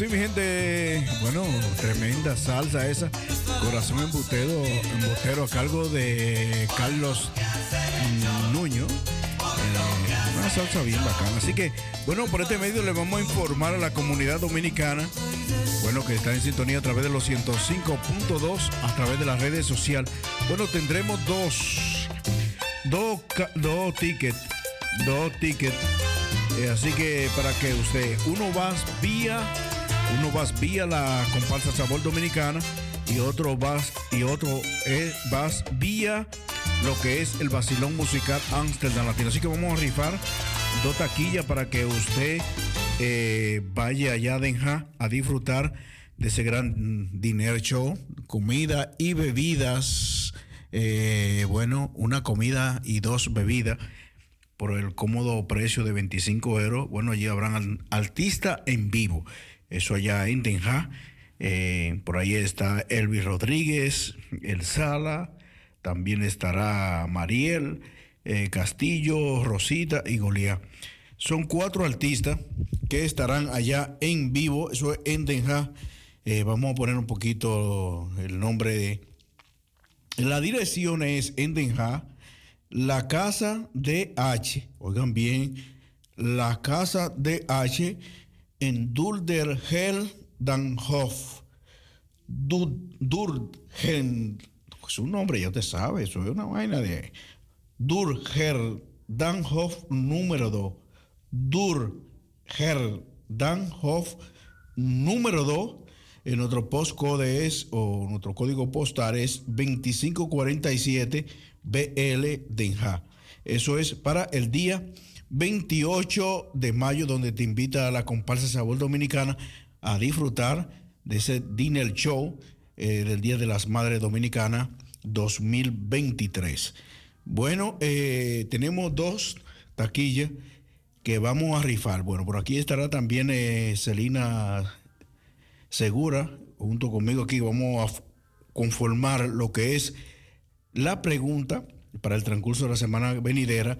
[SPEAKER 6] Sí, mi gente. Bueno, tremenda salsa esa. Corazón embutero, embutero a cargo de Carlos mm, Nuño. Eh, una salsa bien bacana. Así que, bueno, por este medio le vamos a informar a la comunidad dominicana. Bueno, que está en sintonía a través de los 105.2, a través de las redes sociales. Bueno, tendremos dos, dos, dos tickets, dos tickets. Eh, así que para que usted, uno va vía, uno va vía la comparsa Sabor Dominicana y otro vas y otro es, vas vía lo que es el vacilón musical Amsterdam Latino. Así que vamos a rifar dos taquillas para que usted eh, vaya allá a a disfrutar de ese gran mm, dinner show, comida y bebidas. Eh, bueno, una comida y dos bebidas por el cómodo precio de 25 euros. Bueno, allí habrán artistas en vivo. Eso allá en Denja. Eh, por ahí está Elvis Rodríguez, El Sala. También estará Mariel, eh, Castillo, Rosita y Goliat. Son cuatro artistas que estarán allá en vivo. Eso es en Denja. Eh, vamos a poner un poquito el nombre de... La dirección es en Denja. La casa de H, oigan bien, la casa de H en Dulderheldanhof. Durgen, su nombre ya te sabe, eso es una vaina de Durgerdanhof número 2. Durgerdanhof número 2. En nuestro postcode es, o nuestro código postal es 2547 BL Denja. Eso es para el día 28 de mayo, donde te invita a la comparsa Sabor Dominicana a disfrutar de ese dinner show eh, del Día de las Madres Dominicanas 2023. Bueno, eh, tenemos dos taquillas que vamos a rifar. Bueno, por aquí estará también eh, Celina Segura, junto conmigo aquí vamos a conformar lo que es la pregunta para el transcurso de la semana venidera,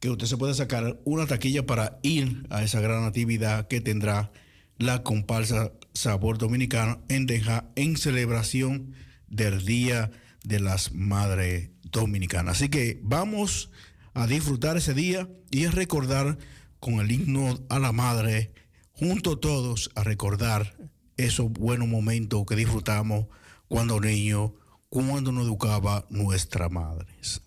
[SPEAKER 6] que usted se puede sacar una taquilla para ir a esa gran actividad que tendrá la comparsa Sabor Dominicano en Deja en celebración del Día de las Madres Dominicanas. Así que vamos a disfrutar ese día y a recordar con el himno a la madre, junto todos a recordar esos buenos momentos que disfrutamos cuando niños, cuando nos educaba nuestra madres.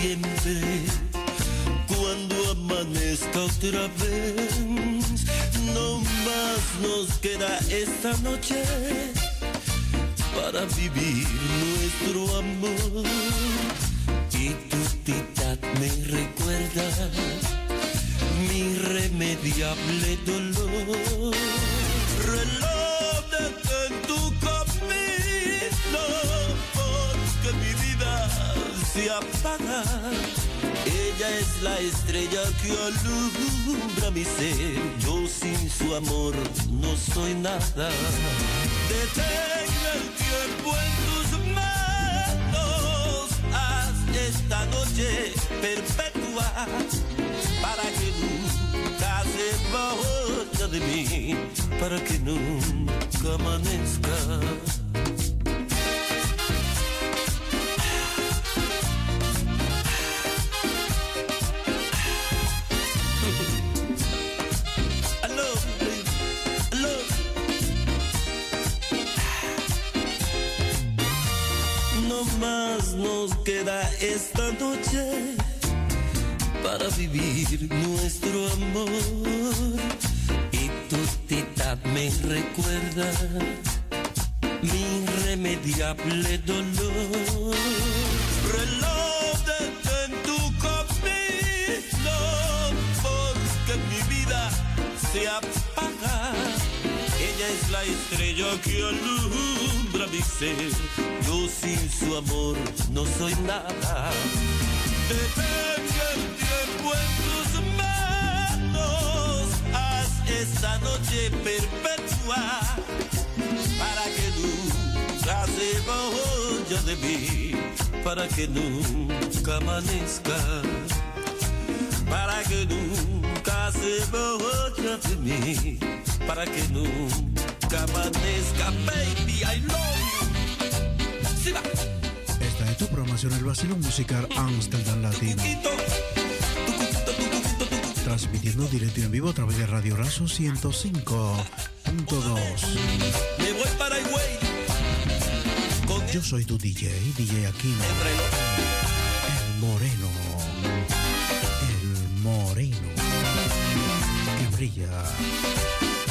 [SPEAKER 14] Siempre cuando amanezca otra vez. No más nos queda esta noche para vivir nuestro amor. La estrella que alumbra mi ser. Yo sin su amor no soy nada. Detén el tiempo en tus manos. Haz esta noche perpetua para que nunca se vaya de mí. Para que nunca amanezca. Irremediable dolor. Reloj detén tu camino porque mi vida se apaga. Ella es la estrella que alumbra mi ser. Yo sin su amor no soy nada. Detén el tiempo en tus manos. Haz esta noche vaya de mí. Para que nunca amanezca. Para que nunca se vaya de mí. Para que nunca amanezca. Baby, I love you.
[SPEAKER 4] Esta es tu programación, el vacilo musical Amsterdam Latino. Transmitiendo directo y en vivo a través de Radio Razo 105.2. Yo soy tu DJ, DJ Aquino. El moreno. El moreno. Que brilla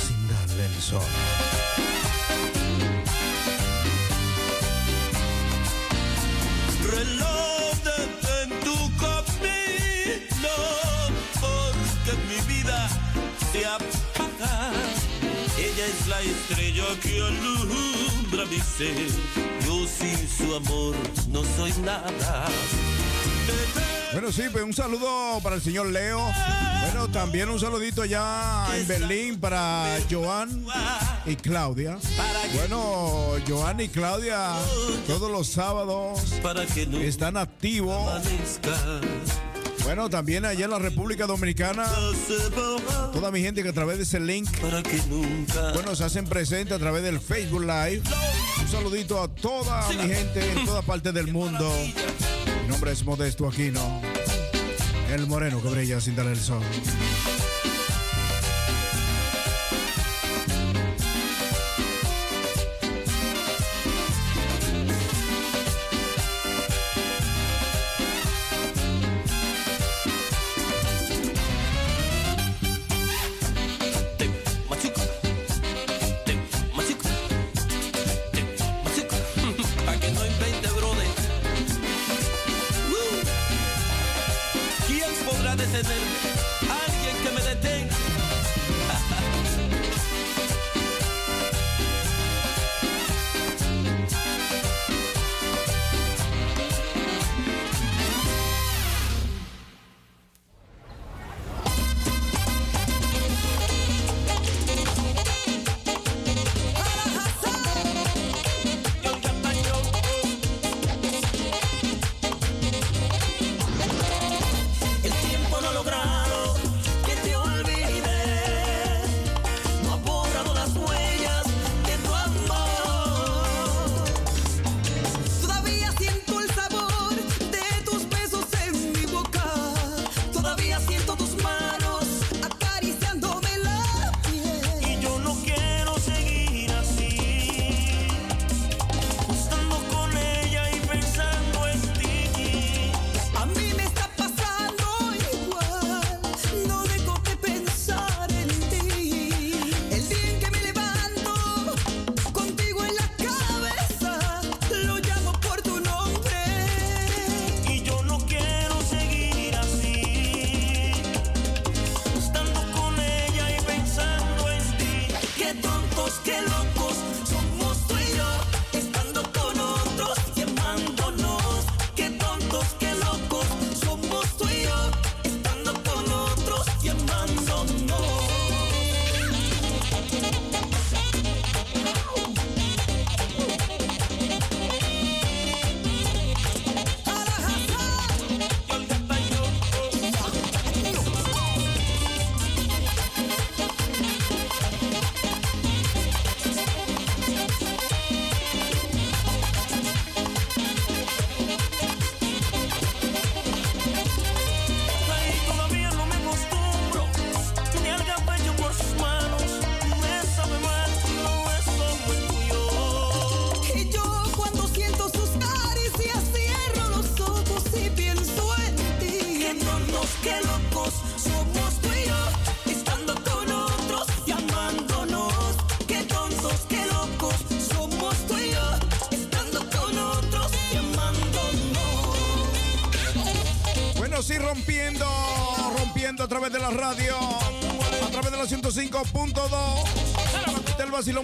[SPEAKER 4] sin darle el sol.
[SPEAKER 14] Reloj detén tu camino porque mi vida se apaga. Ella es la estrella que alumbra mi ser. Yo sin su amor no soy nada.
[SPEAKER 6] Bueno, sí, pues un saludo para el señor Leo. Bueno, también un saludito allá en Berlín para Joan y Claudia. Bueno, Joan y Claudia todos los sábados están activos. Bueno, también allá en la República Dominicana, toda mi gente que a través de ese link, bueno, se hacen presentes a través del Facebook Live. Un saludito a toda mi gente en toda parte del mundo. Mi nombre es Modesto Aquino, el moreno que brilla sin dar el sol.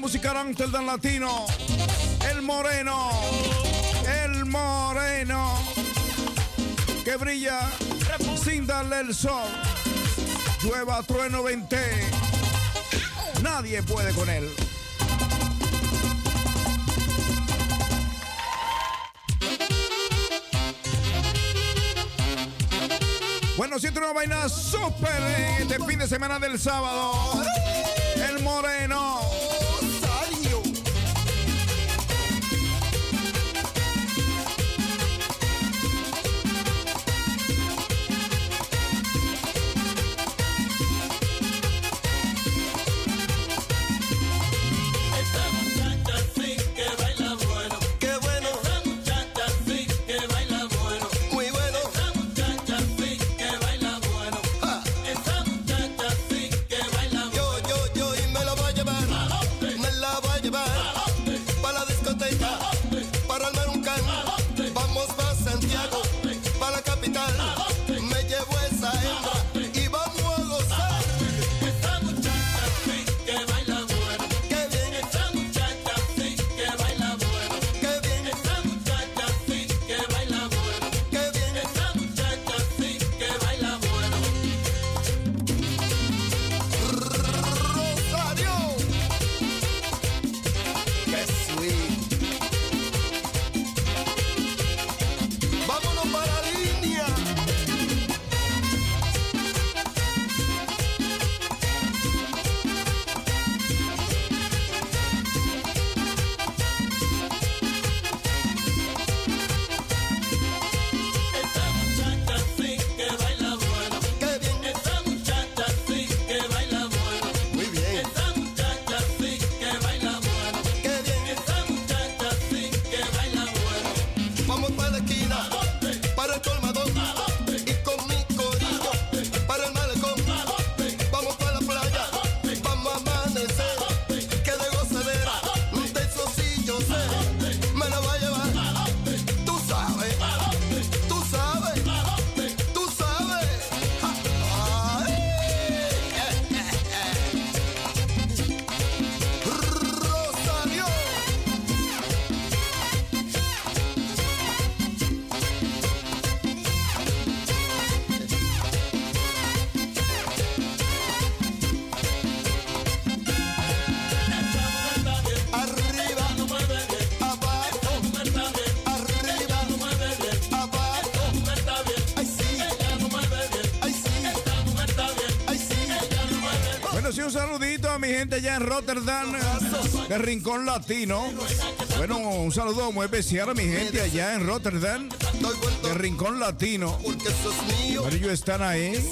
[SPEAKER 15] música de Amsterdam Latino. El Moreno. El Moreno. Que brilla sin darle el sol. Llueva, trueno, vente. Nadie puede con él. Bueno, siento una vaina súper de fin de semana del sábado. gente allá en Rotterdam, de Rincón Latino. Bueno, un saludo muy especial a mi gente allá en Rotterdam, de Rincón Latino. Ellos están ahí.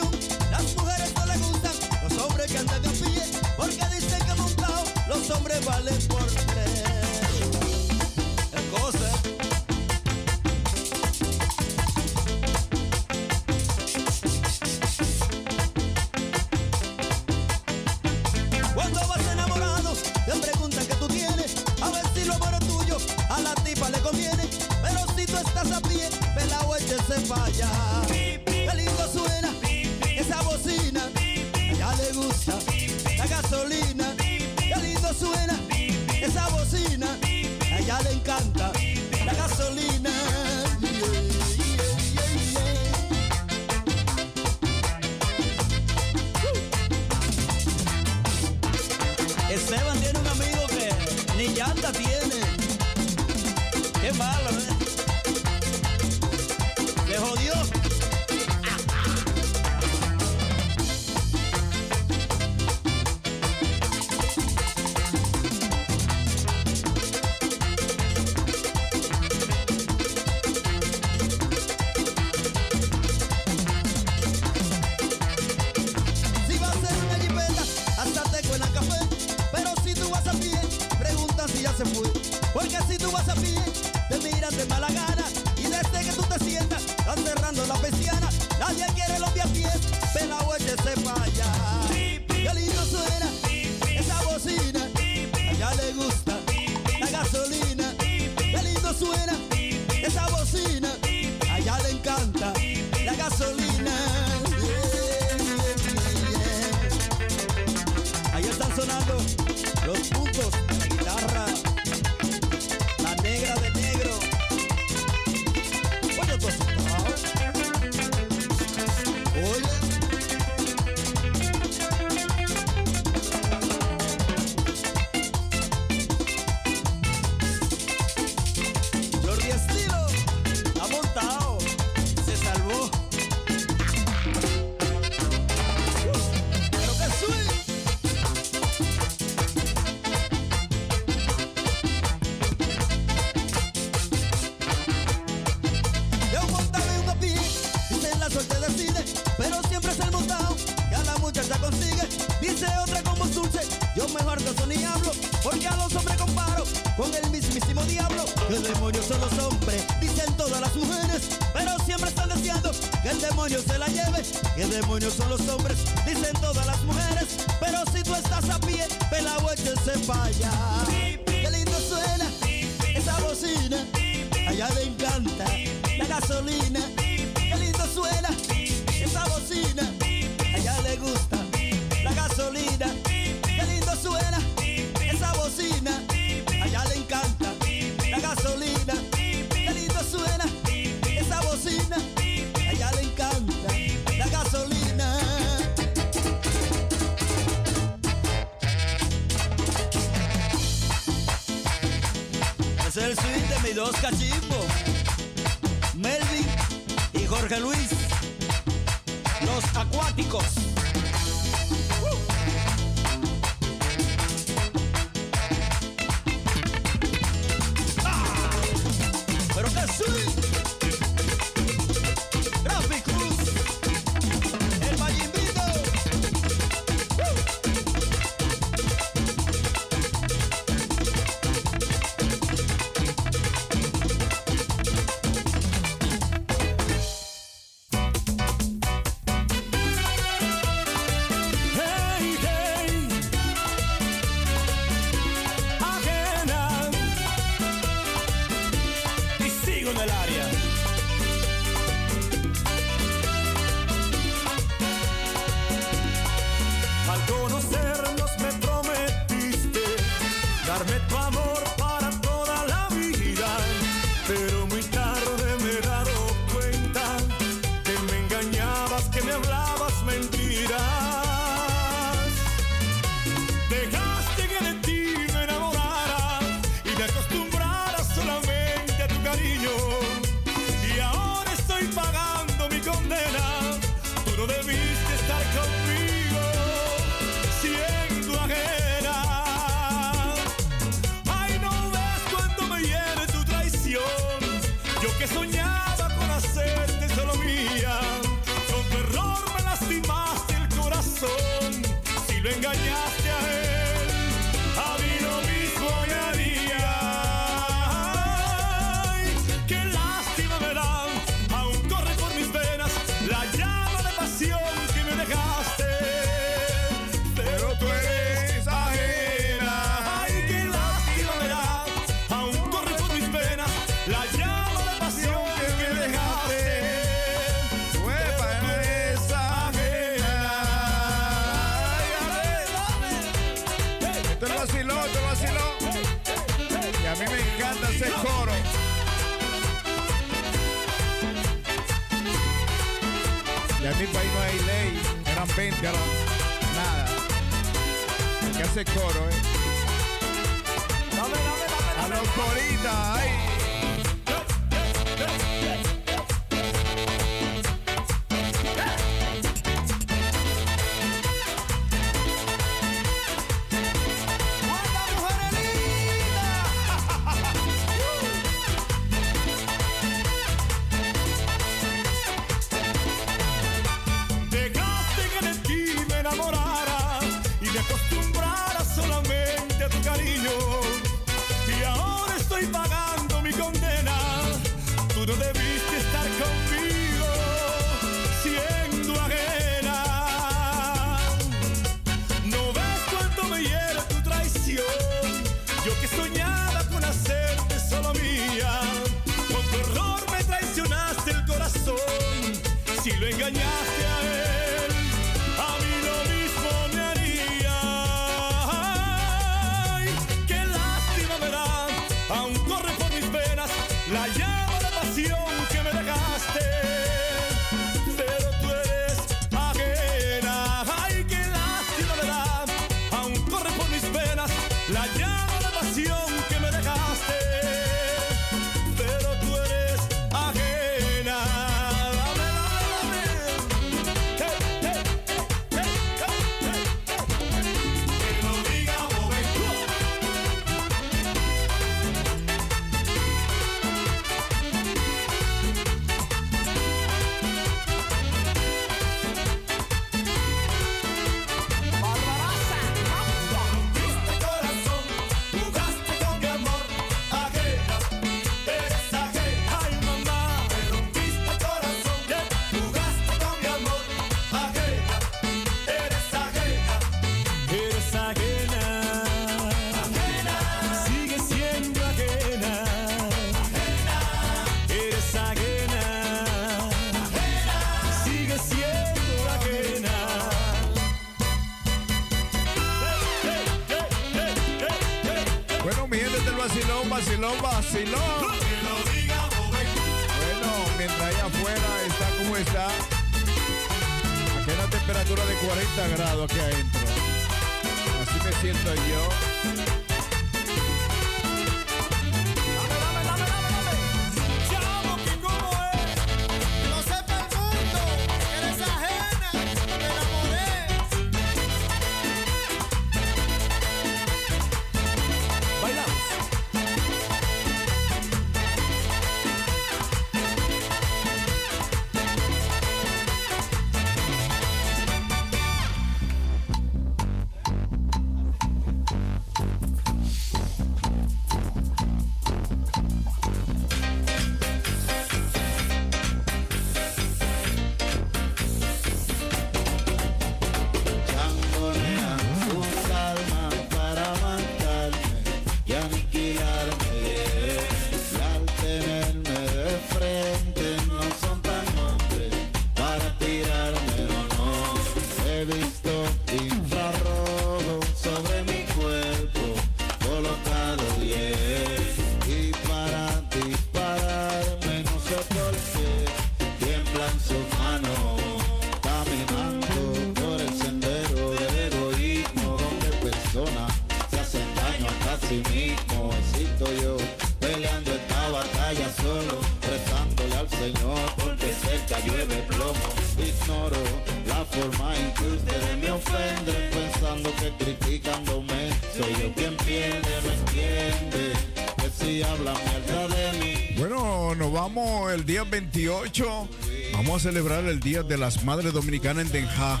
[SPEAKER 6] Día 28. Vamos a celebrar el Día de las Madres Dominicanas en Denja.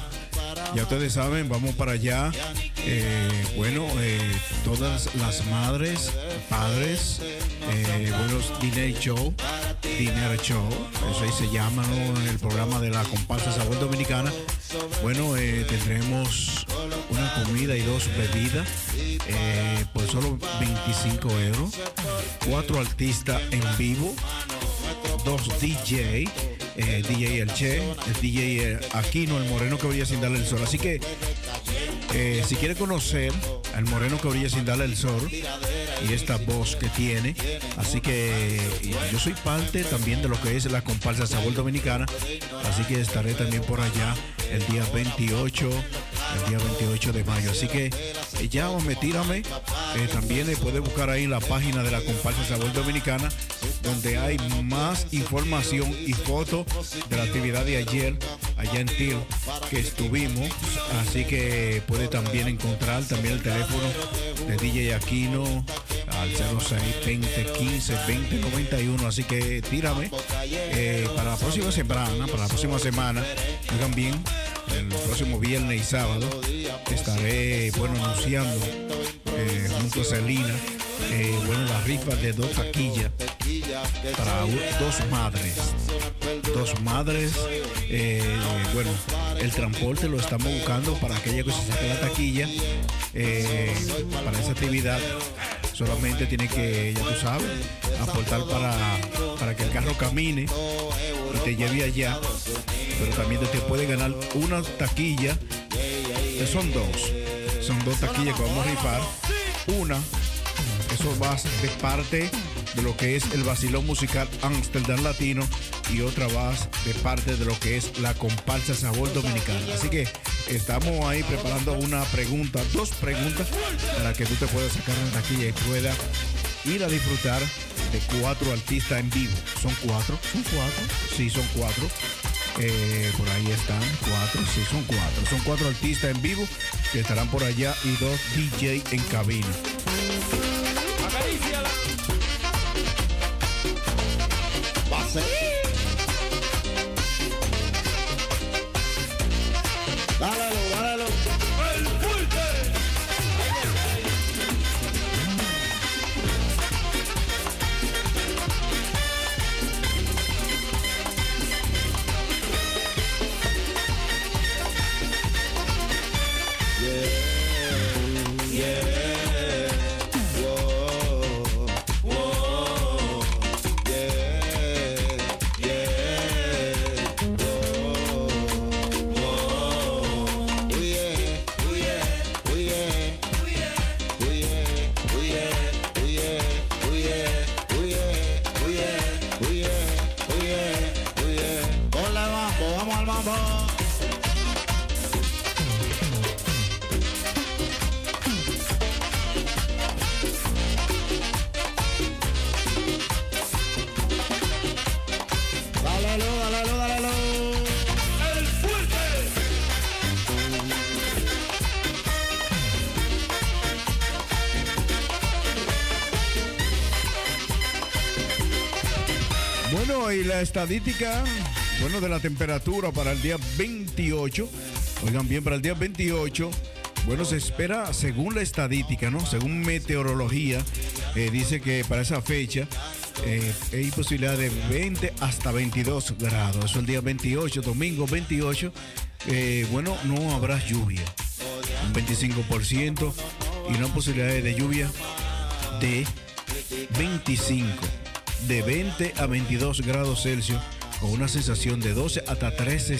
[SPEAKER 6] Ya ustedes saben, vamos para allá. Eh, bueno, eh, todas las madres, padres, eh, buenos Dinner Show, Dinner Show, eso ahí se llama, ¿no? El programa de la comparsa Sabor Dominicana. Bueno, tendremos una comida y dos bebidas por solo 25 euros. Cuatro artistas en vivo, dos DJ, eh, DJ El Che, el DJ Aquino, el moreno que brilla sin darle el sol. Así que eh, si quiere conocer al moreno que brilla sin darle el sol y esta voz que tiene, así que yo soy parte también de lo que es la comparsa Sabor Dominicana, así que estaré también por allá el día 28, el día 28 de mayo. Así que eh, llámame, tírame. Eh, también eh, puede buscar ahí la página de la comparsa Sabor Dominicana, donde hay más información y fotos de la actividad de ayer allá en TIL que estuvimos. Así que puede también encontrar también el teléfono de DJ Aquino al 06 20 15 20 91. Así que tírame eh, para la próxima semana, para la próxima semana. Oigan bien, el próximo viernes y sábado estaré bueno anunciando eh, junto a Celina eh, bueno la rifa de dos taquillas para dos madres dos madres eh, bueno el transporte lo estamos buscando para aquella que se saque la taquilla para esa actividad Solamente tiene que, ya tú sabes, aportar para, para que el carro camine y te lleve allá. Pero también te puede ganar una taquilla, que son dos. Son dos taquillas que vamos a rifar. Una, eso va de parte de lo que es el vacilón musical Amsterdam Latino y otra va de parte de lo que es la comparsa Sabor Dominicana. Así que estamos ahí preparando una pregunta, dos preguntas para que tú te puedas sacar una taquilla y puedas ir a disfrutar de cuatro artistas en vivo. Son cuatro, son cuatro, sí, son cuatro. Eh, por ahí están cuatro, sí, son cuatro. Son cuatro artistas en vivo que estarán por allá y dos DJ en cabina. Estadística, bueno, de la temperatura para el día 28. Oigan bien, para el día 28, bueno, se espera, según la estadística, ¿no? Según meteorología, eh, dice que para esa fecha eh, hay posibilidad de 20 hasta 22 grados. Eso el día 28, domingo 28. Eh, bueno, no habrá lluvia. Un 25% y una posibilidad de lluvia de 25 de 20 a 22 grados Celsius con una sensación de 12 hasta 13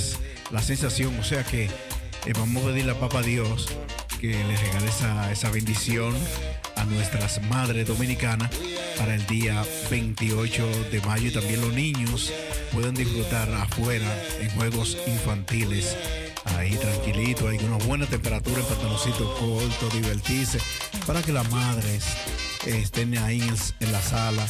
[SPEAKER 6] la sensación, o sea que eh, vamos a pedirle a Papa Dios que le regale esa, esa bendición a nuestras madres dominicanas para el día 28 de mayo. Y también los niños puedan disfrutar afuera en juegos infantiles. Ahí tranquilito, hay una buena temperatura en pantaloncito corto, divertirse, para que las madres estén ahí en la sala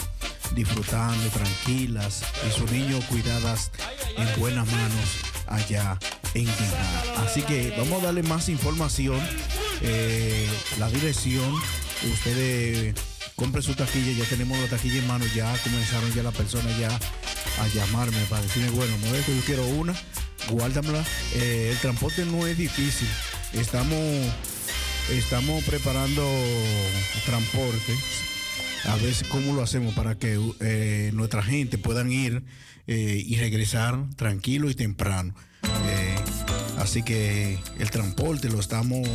[SPEAKER 6] disfrutando tranquilas y sus niños cuidadas en buenas manos allá en Guiná. Así que vamos a darle más información. eh, la dirección, ustedes compren su taquilla, ya tenemos la taquilla en mano, ya comenzaron ya las personas ya a llamarme para decirme, bueno, Modesto, yo quiero una, guárdamela. Eh, el transporte no es difícil. Estamos, estamos preparando transporte. A ver cómo lo hacemos para que eh, nuestra gente puedan ir eh, y regresar tranquilo y temprano. Eh, así que el transporte lo estamos,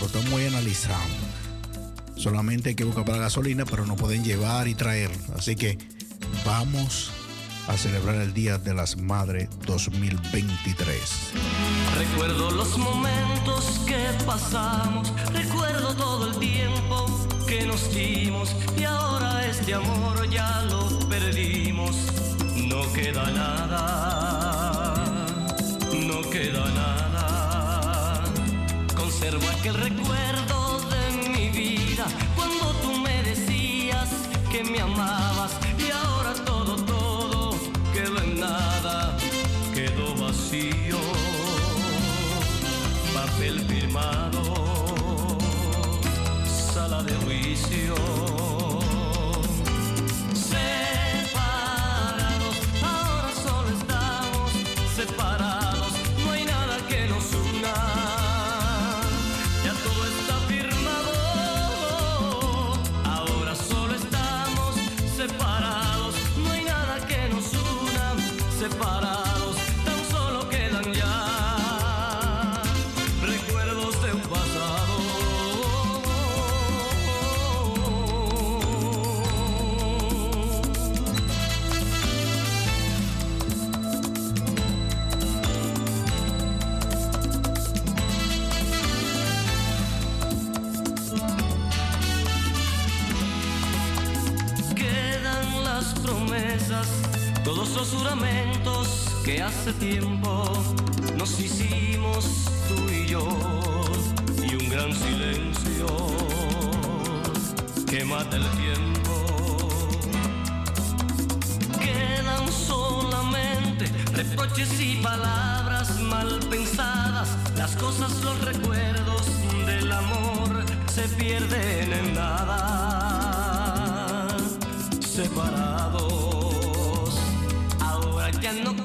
[SPEAKER 6] lo estamos analizando. Solamente hay que buscar para gasolina, pero no pueden llevar y traer. Así que vamos a celebrar el Día de las Madres 2023.
[SPEAKER 16] Recuerdo los momentos que pasamos, recuerdo todo el tiempo que nos dimos y ahora este amor ya lo perdimos. No queda nada, no queda nada. Conservo aquel recuerdo de mi vida cuando tú me decías que me amabas hace tiempo nos hicimos tú y yo y un gran silencio que mata el tiempo. Quedan solamente reproches y palabras mal pensadas, las cosas, los recuerdos del amor se pierden en nada. Separados, ahora ya no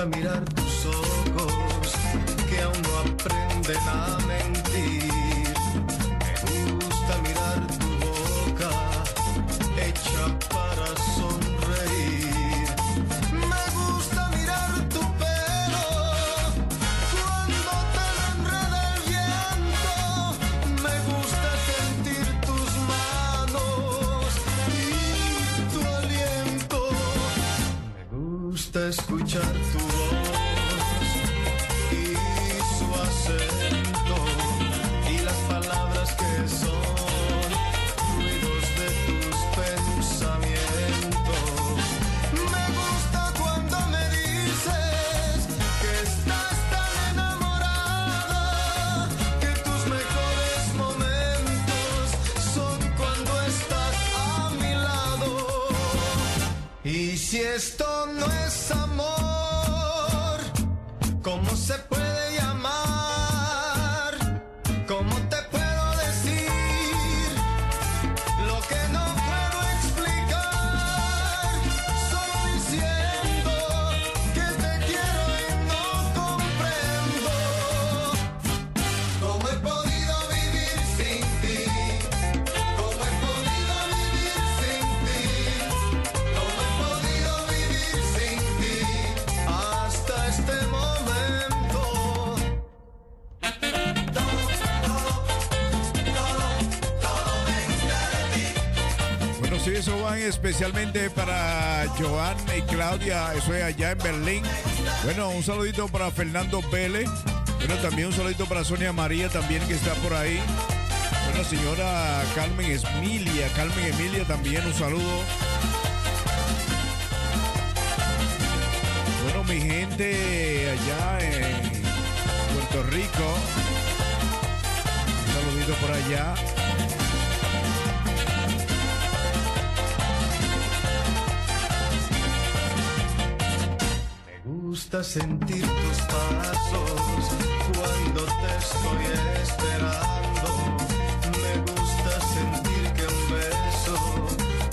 [SPEAKER 17] gusta
[SPEAKER 6] mirarte. especialmente para Joan y Claudia, eso es allá en Berlín. Bueno, un saludito para Fernando Pérez. Bueno, también un saludito para Sonia María también que está por ahí. Bueno, señora Carmen Emilia, Carmen Emilia también un saludo. Bueno, mi gente allá en Puerto Rico. Un saludito por allá.
[SPEAKER 17] Me gusta sentir tus pasos cuando te estoy esperando. Me gusta sentir que un beso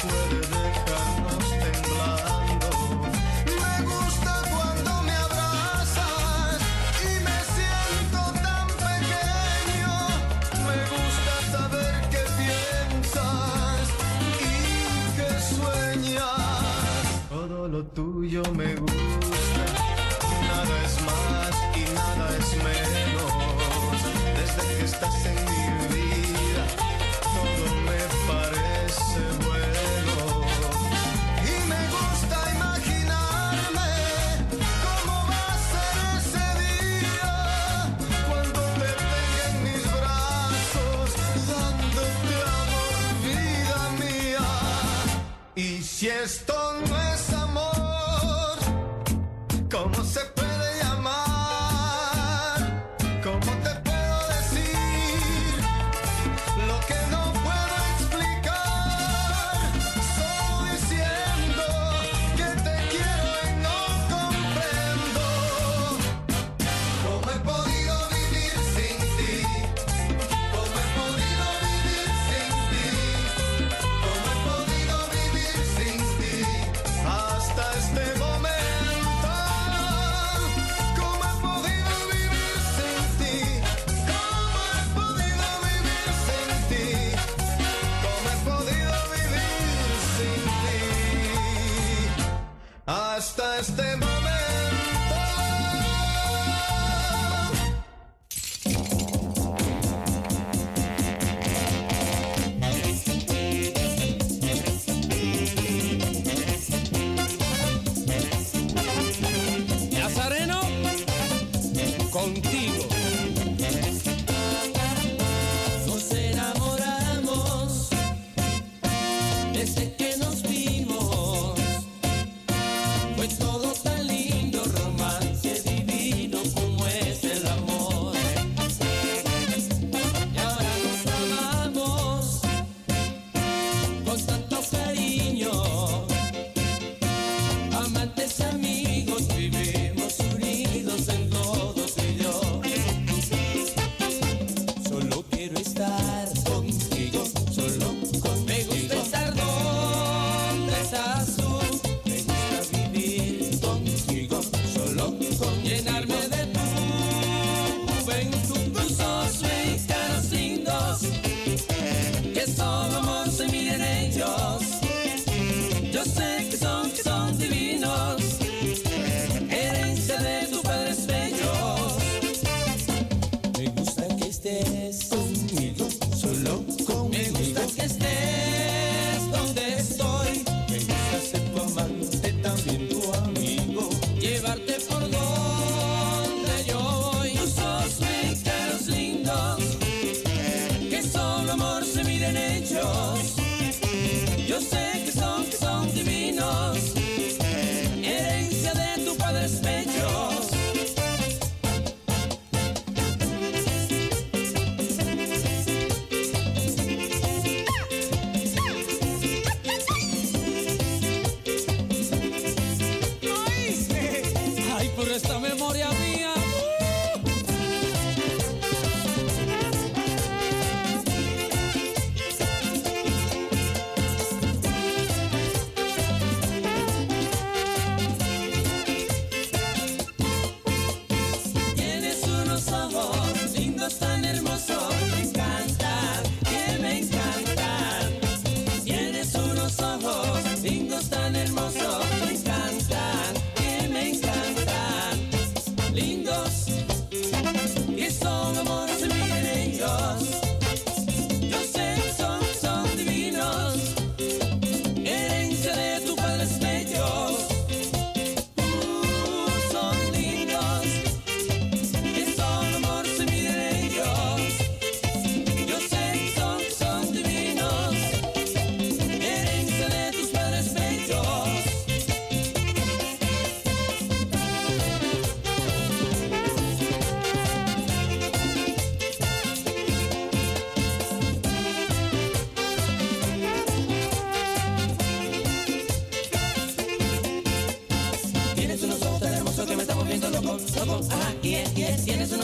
[SPEAKER 17] puede dejarnos temblando. Me gusta cuando me abrazas y me siento tan pequeño. Me gusta saber qué piensas y qué sueñas. Todo lo tuyo me gusta. menos desde que estás en
[SPEAKER 13] mí.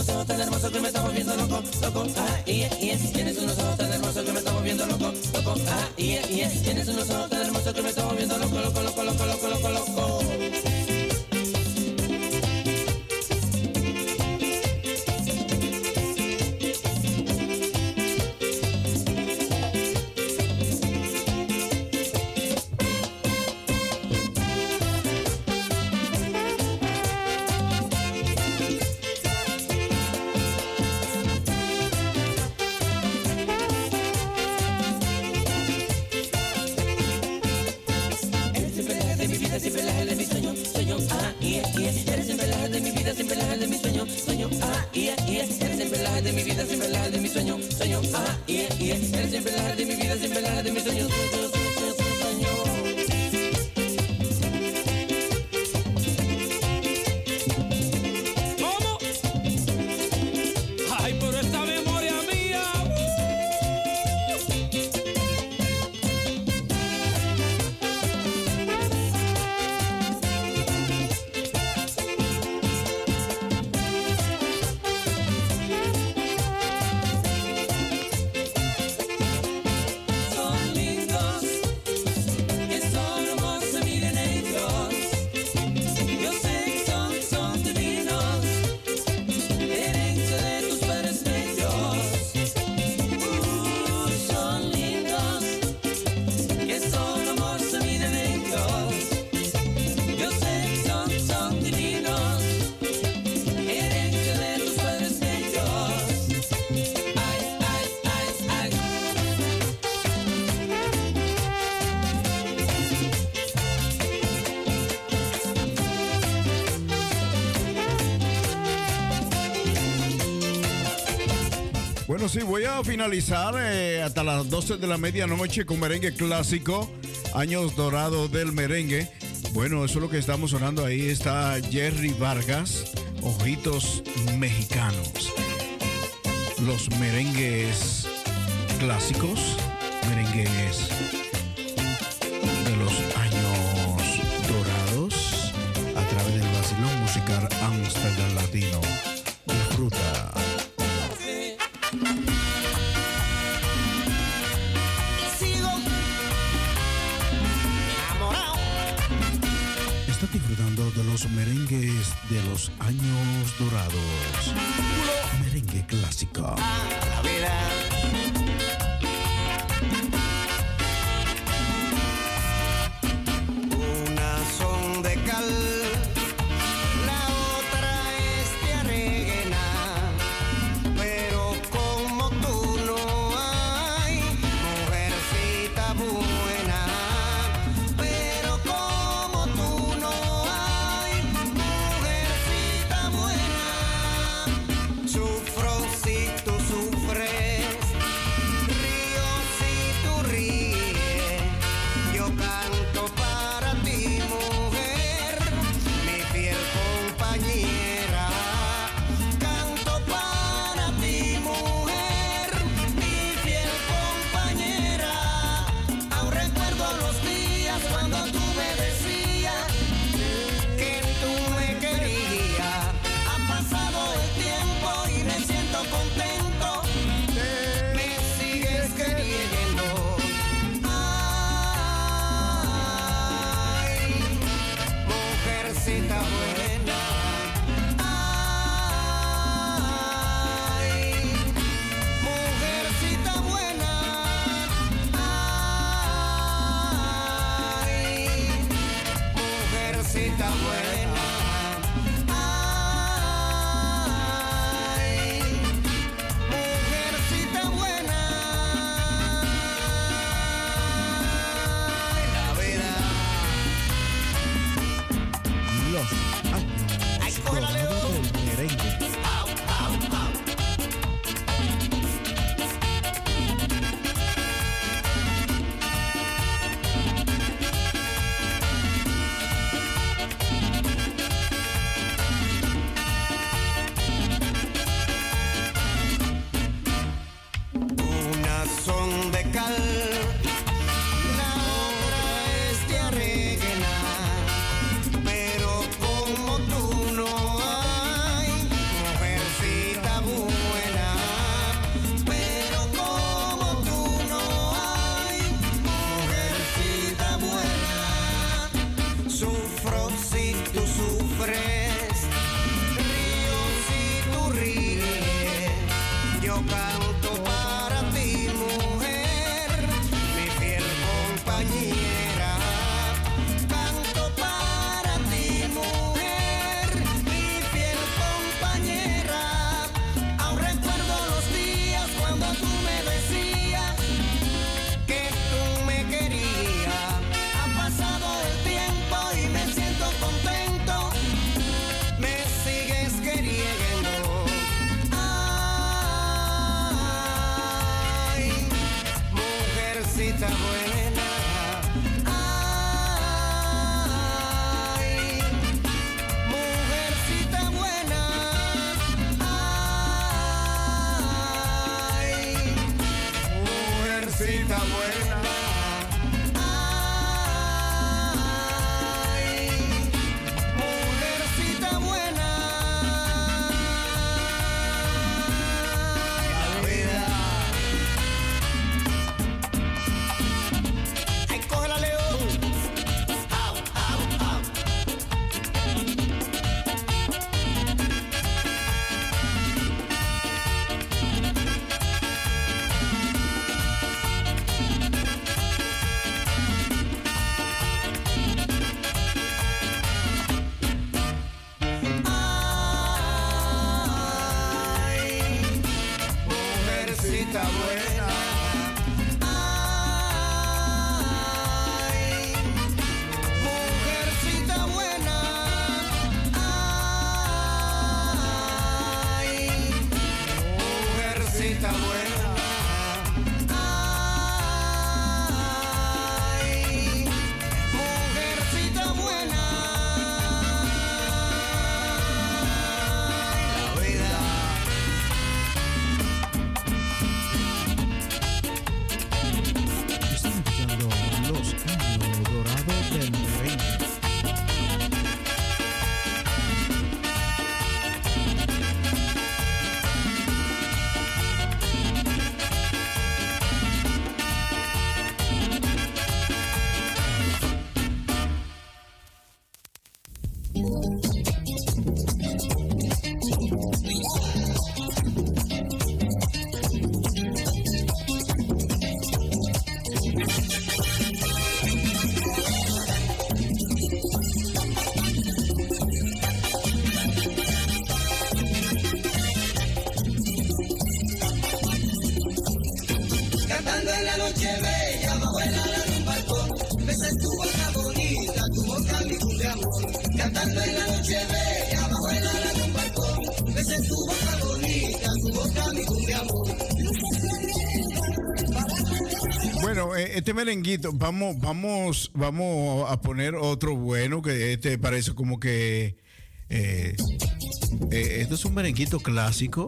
[SPEAKER 13] unos ojos tan hermosos que me está volviendo loco, loco, ah, y yes, yes. Tienes unos ojos tan hermosos que me está volviendo loco, loco, ah, y yes, yes. Tienes unos ojos tan hermosos que me está volviendo loco, loco, loco, loco.
[SPEAKER 6] sí. Voy a finalizar eh, hasta las 12 de la medianoche con merengue clásico, años dorados del merengue. Bueno, eso es lo que estamos sonando ahí. Está Jerry Vargas, Ojitos Mexicanos. Los merengues clásicos, merengues
[SPEAKER 7] clase clásica. Este merenguito, vamos, vamos, vamos a poner otro bueno que este parece como que eh, eh, esto es un merenguito clásico.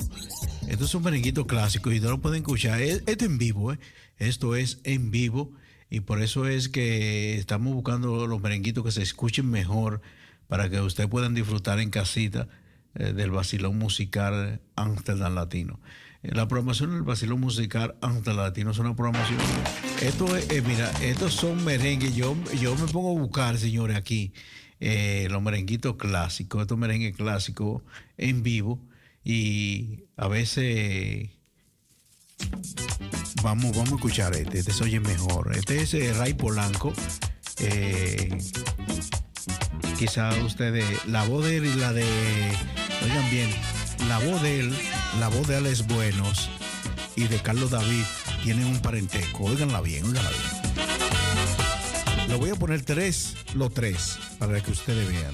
[SPEAKER 7] Esto es un merenguito clásico y no lo pueden escuchar. Es- Esto en vivo, ¿eh? Esto es en vivo y por eso es que estamos buscando los merenguitos que se escuchen mejor para que ustedes puedan disfrutar en casita del vacilón musical Amsterdam Latino. La programación del vacilón musical Amsterdam Latino es una programación. Esto es, eh, mira, estos son merengues. Yo, yo me pongo a buscar, señores, aquí eh, los merenguitos clásicos, estos merengues clásicos en vivo y a veces vamos, vamos a escuchar este, este se oye mejor. Este es eh, Ray Polanco.
[SPEAKER 6] quizá ustedes, la voz de la de, oigan bien, la voz de él, la voz de Alex Buenos y de Carlos David tienen un parentesco. Óiganla bien, óiganla bien. Le voy a poner tres, los tres, para que ustedes vean.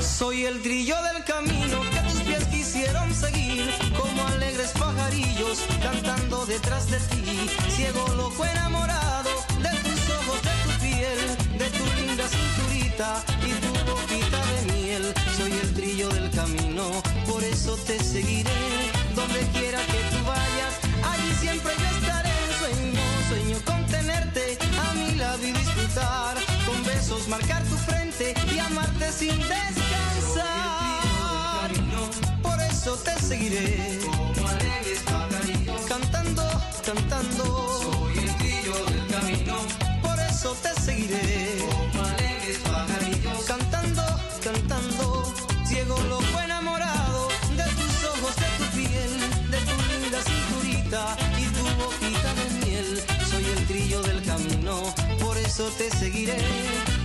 [SPEAKER 16] Soy el trillo del camino que tus pies quisieron seguir, como alegres pajarillos cantando detrás de ti. Ciego, loco, enamorado de tus ojos, de tu piel, de tu linda cinturita y tu boquita por eso te seguiré. Donde quiera que tú vayas, allí siempre yo estaré. Sueño, sueño con tenerte a mi lado y disfrutar. Con besos marcar tu frente y amarte sin descansar. Por eso te seguiré. Cantando, cantando. Y tu boquita de miel. Soy el trillo del camino. Por eso te seguiré.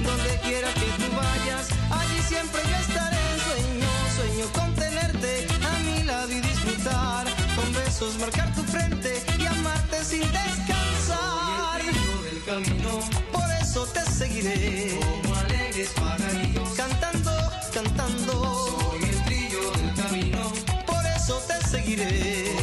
[SPEAKER 16] Donde quiera que tú vayas. Allí siempre yo estaré. Sueño, sueño con tenerte a mi lado y disfrutar. Con besos marcar tu frente y amarte sin descansar. del camino. Por eso te seguiré. Como alegres pajarillos. Cantando, cantando. Soy el trillo del camino. Por eso te seguiré.